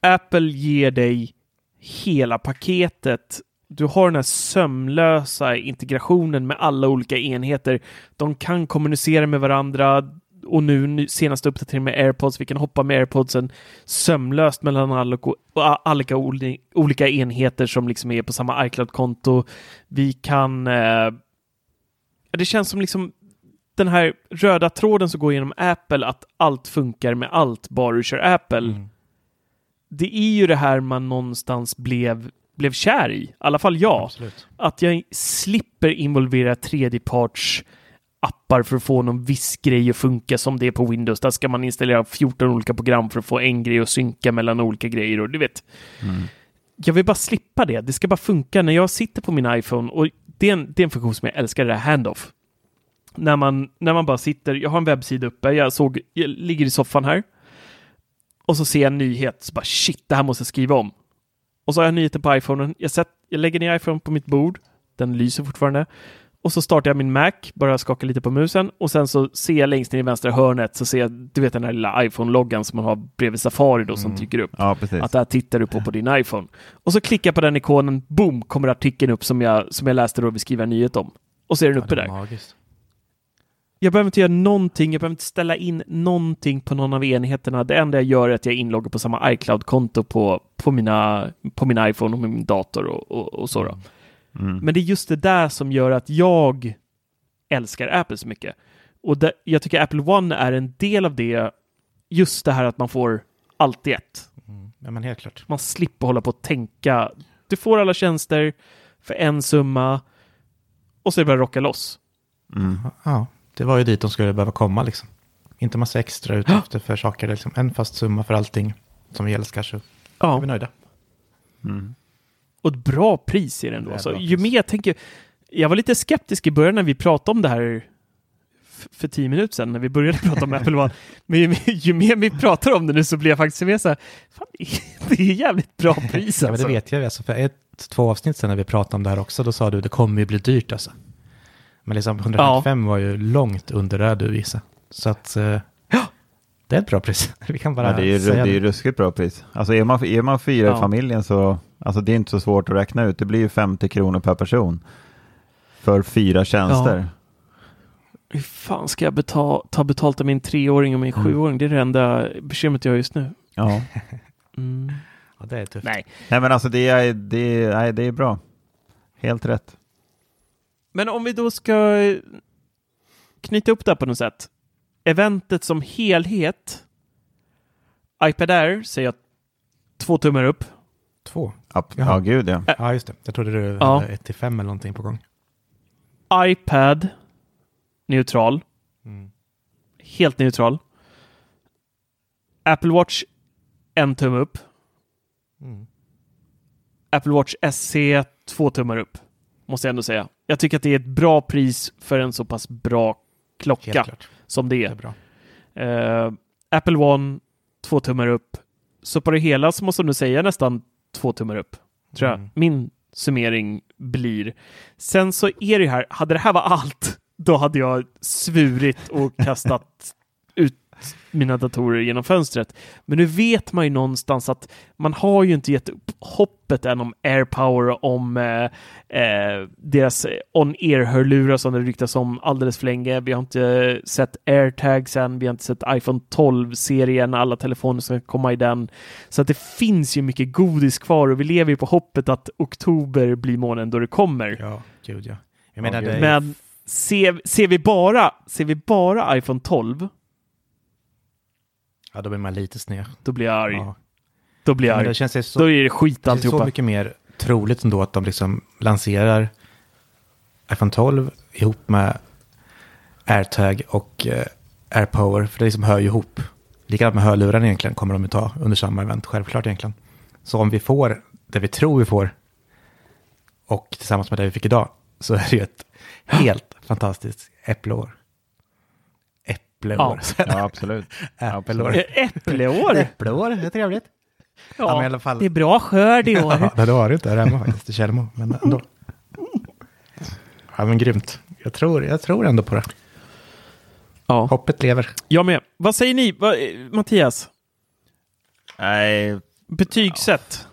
Apple ger dig hela paketet. Du har den här sömlösa integrationen med alla olika enheter. De kan kommunicera med varandra och nu senaste uppdateringen med AirPods, vi kan hoppa med AirPodsen sömlöst mellan alla, alla oli- olika enheter som liksom är på samma iCloud-konto. Vi kan... Eh, det känns som liksom den här röda tråden som går genom Apple, att allt funkar med allt bara du kör Apple. Det är ju det här man någonstans blev, blev kär i, i alla fall jag Absolut. att jag slipper involvera tredjeparts appar för att få någon viss grej att funka som det är på Windows. Där ska man installera 14 olika program för att få en grej att synka mellan olika grejer och du vet. Mm. Jag vill bara slippa det. Det ska bara funka när jag sitter på min iPhone och det är en, det är en funktion som jag älskar, det här handoff. När man, när man bara sitter, jag har en webbsida uppe, jag såg, jag ligger i soffan här och så ser jag en nyhet, så bara shit, det här måste jag skriva om. Och så har jag nyheten på iPhonen. Jag, sett, jag lägger ner iPhone på mitt bord. Den lyser fortfarande. Och så startar jag min Mac, bara skakar lite på musen och sen så ser jag längst ner i vänstra hörnet så ser jag, du vet den här lilla iPhone-loggan som man har bredvid Safari då som Mm. dyker upp. Ja. Att där tittar du på på din iPhone. Och så klickar jag på den ikonen, boom, kommer artikeln upp som jag, som jag läste då vi skriver en nyhet om. Och så är den uppe det är där. magiskt. Jag behöver inte göra någonting, jag behöver inte ställa in någonting på någon av enheterna. Det enda jag gör är att jag är inloggad på samma iCloud-konto på, på, mina, på min iPhone och min dator och, och, och så. Då. Mm. Men det är just det där som gör att jag älskar Apple så mycket. Och det, jag tycker Apple One är en del av det, just det här att man får allt i ett. Ja, men helt klart. Man slipper hålla på och tänka. Du får alla tjänster för en summa och så är det bara rocka loss. Mm. Ja, det var ju dit de skulle behöva komma liksom. Inte massa extra utgifter för saker, liksom. en fast summa för allting som vi älskar så är Ja. vi nöjda. Mm. Och ett bra pris är det ändå. Det är Så bra ju mer jag tänker, jag var lite skeptisk i början när vi pratade om det här för tio minuter sedan när vi började prata om Apple One. Men ju, mer- ju mer vi pratar om det nu så blir jag faktiskt mer så här, fan, det är jävligt bra pris Ja, men alltså. det vet jag. Alltså, för ett, två avsnitt sedan när vi pratade om det här också, då sa du det kommer ju bli dyrt alltså. Men liksom 155 var ju långt under det du visade. Så att eh, det är ett bra pris. Vi kan bara Ja, det är ju det är ju ruskigt bra pris. Alltså är man, är man fyra Ja. i familjen så, alltså det är inte så svårt att räkna ut. Det blir ju 50 kronor per person för fyra tjänster. Hur fan ska jag betala, ta betalt av min treåring och min Mm. sjuåring? Det är det enda bekymret jag har just nu. Ja. Mm. Ja, det är tufft. Nej. Nej men alltså det är, det är, nej, det är bra. Helt rätt. Men om vi då ska knyta upp det här på något sätt. Eventet som helhet. iPad Air säger jag två tummar upp. Två? Ja, Jaha. ja gud ja. Ja, just det. Jag trodde du Ja. hade 1 till 5 eller någonting på gång. iPad neutral. Mm. Helt neutral. Apple Watch en tumme upp. Mm. Apple Watch SE två tummar upp. Måste jag ändå säga. Jag tycker att det är ett bra pris för en så pass bra Helt klocka klart. som det Det är. är bra. Eh, Apple One, två tummar upp. Så på det hela så måste du säga nästan två tummar upp. Tror jag Mm. min summering blir. Sen så är det ju här, hade det här var allt, då hade jag svurit och kastat mina datorer genom fönstret. Men nu vet man ju någonstans att man har ju inte gett upp hoppet än om AirPower, om eh, eh, deras on-ear-hörlurar som det ryktas om alldeles för länge. Vi har inte sett AirTags än, vi har inte sett iPhone 12-serien, alla telefoner ska komma i den. Så att det finns ju mycket godis kvar och vi lever ju på hoppet att oktober blir månaden då det kommer. Ja, gud ja. Jag menar, gud. det Men ser, ser, vi bara, ser vi bara iPhone 12, ja, då blir man lite sned. då blir jag arg. Ja. Då blir jag arg. det känns ju så, Då är det skit det är alltihopa. så mycket mer troligt ändå att de liksom lanserar iPhone 12 ihop med AirTag och eh, AirPower, för det liksom hör ju ihop. Likadant med hörlurarna egentligen kommer de ju ta under samma event, självklart egentligen. Så om vi får det vi tror vi får och tillsammans med det vi fick idag så är det ju ett helt fantastiskt äppleår. Äppleår. Ja, absolut. Äppleår. Äppleår! Äppleår, det är trevligt. Ja, men i alla fall. Det är bra skörd i år. Ja, det har det inte här hemma faktiskt, i Tjällmo. Men ändå. Ja, men grymt. Jag tror, jag tror ändå på det. Ja. Hoppet lever. Jag med. Vad säger ni, Va, eh, Mattias? Nej, Betygssätt.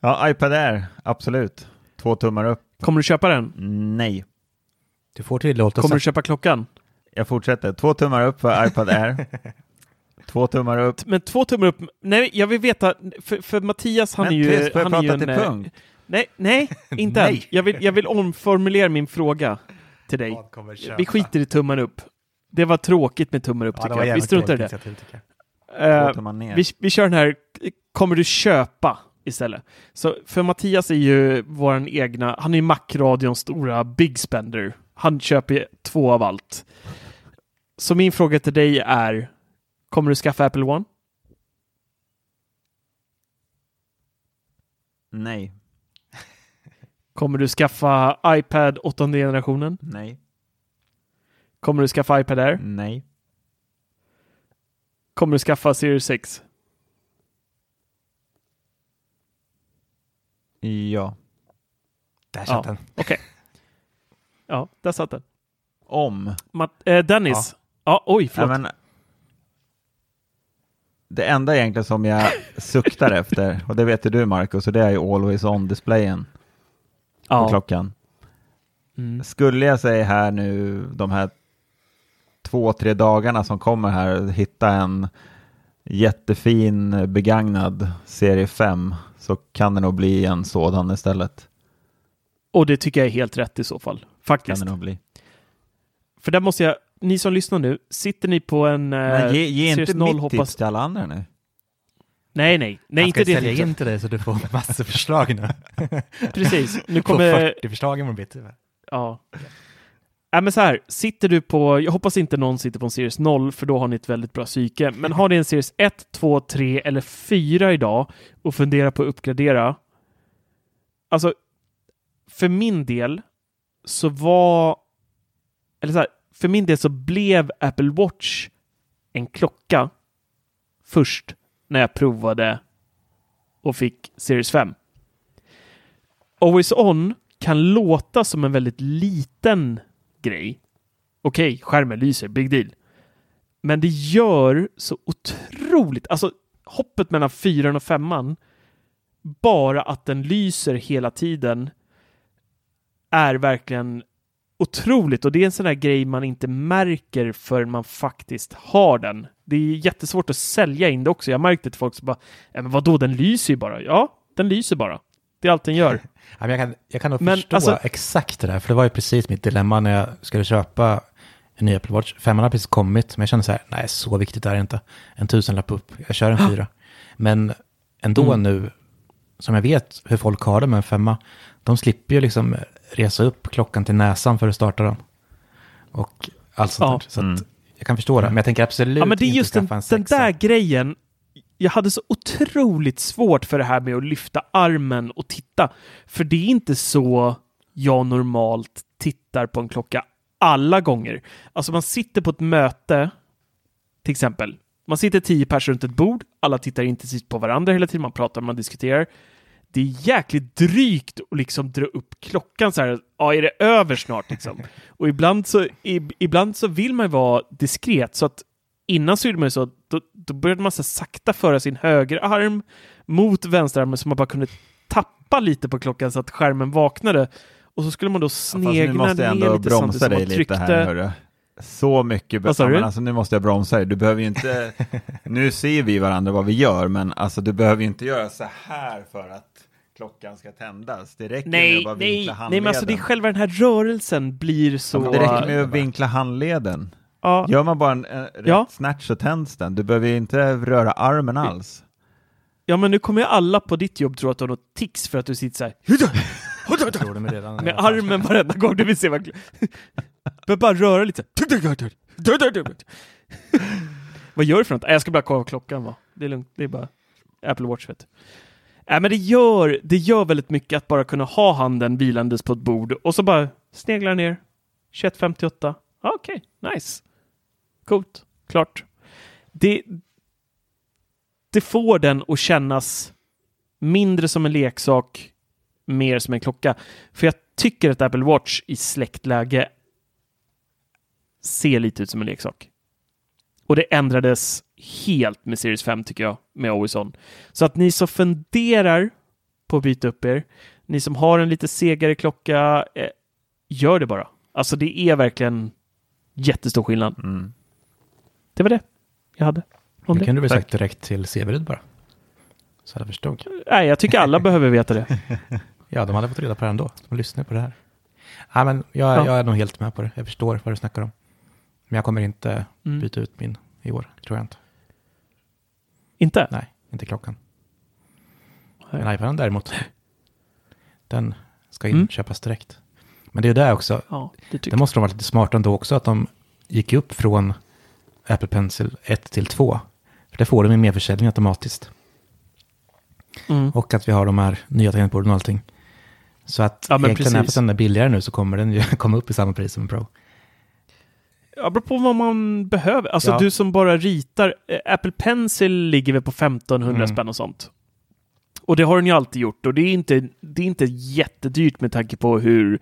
ja, iPad Air, absolut. Två tummar upp. Kommer du köpa den? Nej. Du får tillåtelse. Kommer du köpa klockan? Jag fortsätter. Två tummar upp för iPad Air. Två tummar upp. Men två tummar upp. Nej, jag vill veta, för, för Mattias han Men är ju... tyst, får jag han är ju prata en, till eh, punkt? Nej, nej, inte än. Nej. Jag vill, jag vill omformulera min fråga till dig. Vi skiter i tummen upp. Det var tråkigt med tummen upp Ja, tycker jag. Vi struntar i det. ner. vi, vi kör den här, kommer du köpa istället? Så för Mattias är ju våran egna, han är ju Mac-radions stora big spender. Han köper två av allt. Så min fråga till dig är, kommer du skaffa Apple One? Nej. Kommer du skaffa iPad åttonde generationen? Nej. Kommer du skaffa iPad Air? Nej. Kommer du skaffa Series 6? Ja. Där satt den. Okej. Ja, där satt den. Om. Matt, eh, Dennis. Ja. oj, förlåt. Ja, men, det enda egentligen som jag suktar efter, och det vet du Marcus, och det är ju Always On-displayen Ja. på klockan. Mm. Skulle jag säga här nu de här två, tre dagarna som kommer här, hitta en jättefin begagnad serie 5 så kan det nog bli en sådan istället. Och det tycker jag är helt rätt i så fall. Faktiskt. Kan det nog bli. För där måste jag, ni som lyssnar nu, sitter ni på en eh, Men ge, ge inte 0 mitt hoppas... tips till alla andra nu. Nej, nej, nej, inte ska det. sälja tipset. in till dig så du får massor förslag nu. Precis. Nu Får kommer- 40 förslag imorgon bitti. Ja. Nej, men så här, sitter du på, jag hoppas inte någon sitter på en Series 0 för då har ni ett väldigt bra psyke. Men har ni en Series 1, 2, 3 eller 4 idag och funderar på att uppgradera. Alltså, för min del så var, eller så här, för min del så blev Apple Watch en klocka först när jag provade och fick Series 5. Always On kan låta som en väldigt liten grej. Okej, skärmen lyser, big deal. Men det gör så otroligt, alltså hoppet mellan fyran och femman, bara att den lyser hela tiden är verkligen otroligt och det är en sån där grej man inte märker förrän man faktiskt har den. Det är jättesvårt att sälja in det också. Jag märkte till folk som bara, "Ja, men vadå, den lyser ju bara. Ja, den lyser bara. Det är allt den gör. Ja, jag, kan, jag kan nog Men, förstå alltså- exakt det där, för det var ju precis mitt dilemma när jag skulle köpa en ny Apple Watch. Femman har precis kommit, men jag kände så här, nej, så viktigt är det inte. En tusenlapp upp, jag kör en fyra. Men ändå Mm. nu, som jag vet hur folk har det med en femma, de slipper ju liksom resa upp klockan till näsan för att starta den. Och allt sånt Ja. där. Så Mm. att jag kan förstå det, men jag tänker absolut Ja, men det är inte just den, den där grejen. Jag hade så otroligt svårt för det här med att lyfta armen och titta. För det är inte så jag normalt tittar på en klocka alla gånger. Alltså man sitter på ett möte, till exempel. Man sitter tio personer runt ett bord, alla tittar intensivt på varandra hela tiden, man pratar, man diskuterar. Det är jäkligt drygt att liksom dra upp klockan så här, ja, är det över snart liksom? Och ibland så, i, ibland så vill man ju vara diskret, så att innan så gjorde man ju så, då, då började man så sakta föra sin högerarm mot vänsterarmen så man bara kunde tappa lite på klockan så att skärmen vaknade. Och så skulle man då Ja, fast nu snegla måste jag ändå lite bromsa dig lite här hörru. Så mycket. Ja, du? men alltså, nu måste jag bromsa dig. Du behöver ju inte, nu ser vi varandra vad vi gör, men alltså du behöver ju inte göra så här för att klockan ska tändas. Det räcker med att Nej, bara nej, vinkla nej, handleden. men alltså det är själva den här rörelsen blir så... Ja, det räcker med att vinkla handleden. Ja. Gör man bara en, en rätt Ja. snatch så tänds den. Du behöver ju inte röra armen alls. Ja, men nu kommer ju alla på ditt jobb tro att du har något tics för att du sitter så här Tror de redan med armen varenda gång du vill se vad... Bör bara röra lite. Vad gör du för något? Nej, Jag ska bara kolla klockan va. Det är lugnt, det är bara Apple Watch vet du. Nej, men det gör, det gör väldigt mycket att bara kunna ha handen vilandes på ett bord och så bara snegla ner. 21.58. Okej, ah, Okej, nice. Coolt, klart. Det, det får den att kännas mindre som en leksak, mer som en klocka. För jag tycker att Apple Watch i släktläge ser lite ut som en leksak. Och det ändrades helt med Series 5 tycker jag, med Always On. Så att ni som funderar på att byta upp er, ni som har en lite segare klocka, eh, gör det bara. Alltså det är verkligen jättestor skillnad. Mm. Det var det jag hade. Om Det kunde du väl sagt direkt till Severud bara. Så alla förstod. Nej, jag tycker alla behöver veta det. Ja, de hade fått reda på det ändå. De lyssnar på det här. Nej, men jag, Ja. jag är nog helt med på det. Jag förstår vad du snackar om. Men jag kommer inte Mm. byta ut min i år, tror jag inte. Inte? Nej, inte klockan. Nej. Men iPaden däremot, den ska Mm. inköpas direkt. Men det är där också, Ja, det måste de vara lite smarta ändå också, att de gick upp från Apple Pencil 1 till 2. För det får de i merförsäljning automatiskt. Mm. Och att vi har de här nya tangentborden och allting. Så att Ja, egentligen när precis. den är billigare nu så kommer den ju komma upp i samma pris som en Pro. Ja, beror på vad man behöver. Alltså Ja. du som bara ritar. eh, Apple Pencil ligger väl på 1500 Mm. spänn och sånt. Och det har den ju alltid gjort. Och det är inte, det är inte jättedyrt med tanke på hur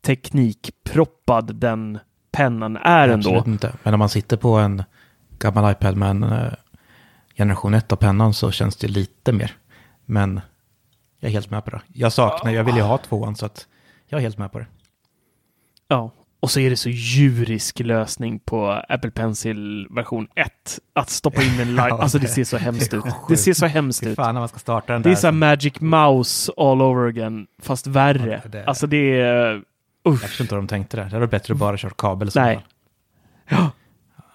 teknikproppad den pennan är ändå. Absolut inte. Men om man sitter på en gammal iPad med en eh, generation 1 av pennan så känns det lite mer. Men jag är helt med på det. Jag saknar, jag vill ju ha tvåan så att jag är helt med på det. Ja, och så är det så djurisk lösning på Apple Pencil version 1. Att stoppa in en light. Ja, Alltså det ser så hemskt det ut. Det ser så hemskt ut. fan när man ska starta den Det är så här Magic Mouse all over again, fast värre. Ja, det är- Alltså det är... Usch. Jag förstår inte hur de tänkte där. Det hade varit bättre att bara köra kabel. Nej. Ja,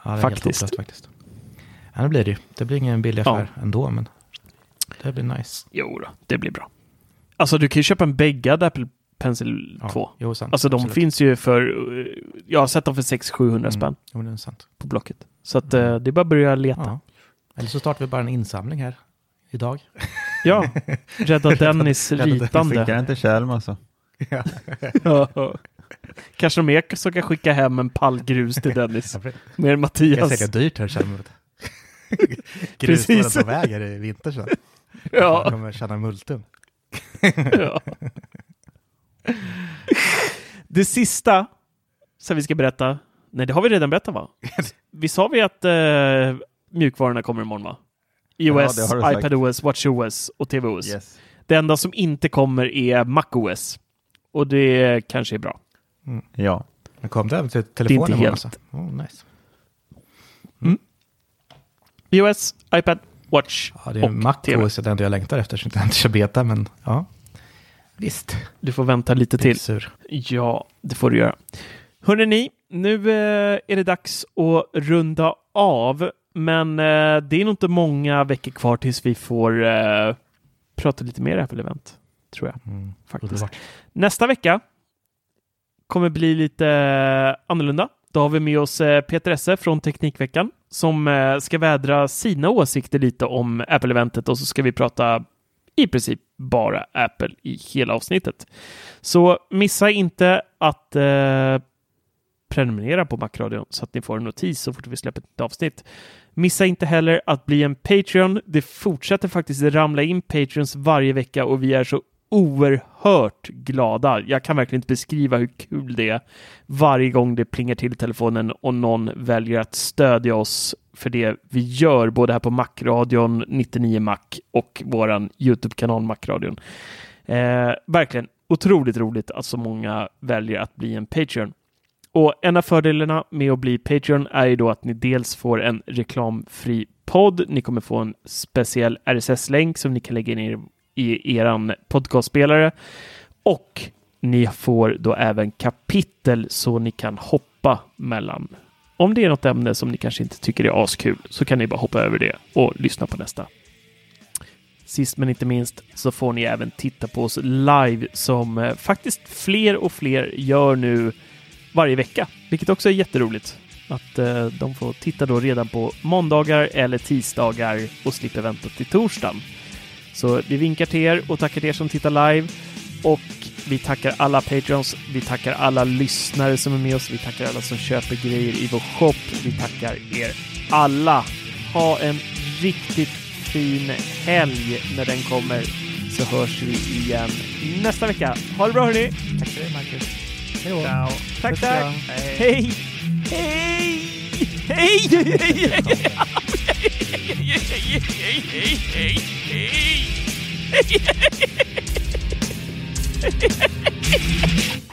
Ja, det är Faktiskt. Helt faktiskt. Ja, det blir det ju. Det blir ingen billig Ja. affär ändå, men det blir nice. jo då, det blir bra. Alltså du kan ju köpa en bäggad Apple Pencil Ja, 2. Jo, sant. Alltså de Absolut. finns ju för... eh, Jag har sett dem för 600-700 spänn Mm. Jo, det är sant. på Blocket. Så att eh, det är bara att börja leta. Ja. Eller så startar vi bara en insamling här idag. Ja, Rädda Dennis ritande. den till Kjellm alltså. Ja. Kanske de är som kan skicka hem en pall grus till Dennis. Med Det är Mattias. säkert dyrt här. Precis. Grusspåren på väg här i vinter sen. Ja. Man kommer tjäna multum. Ja. Det sista som vi ska berätta. Nej, det har vi redan berättat va? Vi sa vi att uh, mjukvarorna kommer imorgon va? iOS, det sagt. iPadOS, WatchOS och tvOS. Yes. Det enda som inte kommer är MacOS. Och det kanske är bra. Ja. Men kom det även till inte telefonen imorgon helt. alltså? Oh, nice. iOS, iPad, Watch Ja, det är och Mac TV. OS är det enda jag längtar efter, så jag inte kör beta, men ja. Visst. Du får vänta lite till. Sur. Ja, det får du göra. Hörrni, nu eh, är det dags att runda av. Men eh, det är nog inte många veckor kvar tills vi får eh, prata lite mer Apple-event. Tror jag. Mm. Faktiskt. Underbart. Nästa vecka kommer bli lite annorlunda. Då har vi med oss Peter Esse från Teknikveckan som ska vädra sina åsikter lite om Apple-eventet och så ska vi prata i princip bara Apple i hela avsnittet. Så missa inte att eh, prenumerera på Macradion så att ni får en notis så fort vi släpper ett avsnitt. Missa inte heller att bli en Patreon. Det fortsätter faktiskt ramla in Patreons varje vecka och vi är så oerhört glada. Jag kan verkligen inte beskriva hur kul det är varje gång det plingar till i telefonen och någon väljer att stödja oss för det vi gör, både här på Macradion 99 Mac och våran YouTube-kanal Macradion. Eh, verkligen otroligt roligt att så många väljer att bli en Patreon. Och en av fördelarna med att bli Patreon är ju då att ni dels får en reklamfri podd. Ni kommer få en speciell RSS-länk som ni kan lägga in i, i eran podcastspelare. Och ni får då även kapitel så ni kan hoppa mellan. Om det är något ämne som ni kanske inte tycker är askul så kan ni bara hoppa över det och lyssna på nästa. Sist men inte minst så får ni även titta på oss live som eh, faktiskt fler och fler gör nu varje vecka, vilket också är jätteroligt. Att eh, de får titta då redan på måndagar eller tisdagar och slipper vänta till torsdagen. Så vi vinkar till er och tackar till er som tittar live. Och vi tackar alla patrons, vi tackar alla lyssnare som är med oss, vi tackar alla som köper grejer i vår shop. Vi tackar er alla. Ha en riktigt fin helg när den kommer så hörs vi igen nästa vecka. Ha det bra hörni! Tack för det, Marcus. Hej då. Tack, tack. kram. Hej! Hej! Hej! Hej! Darkness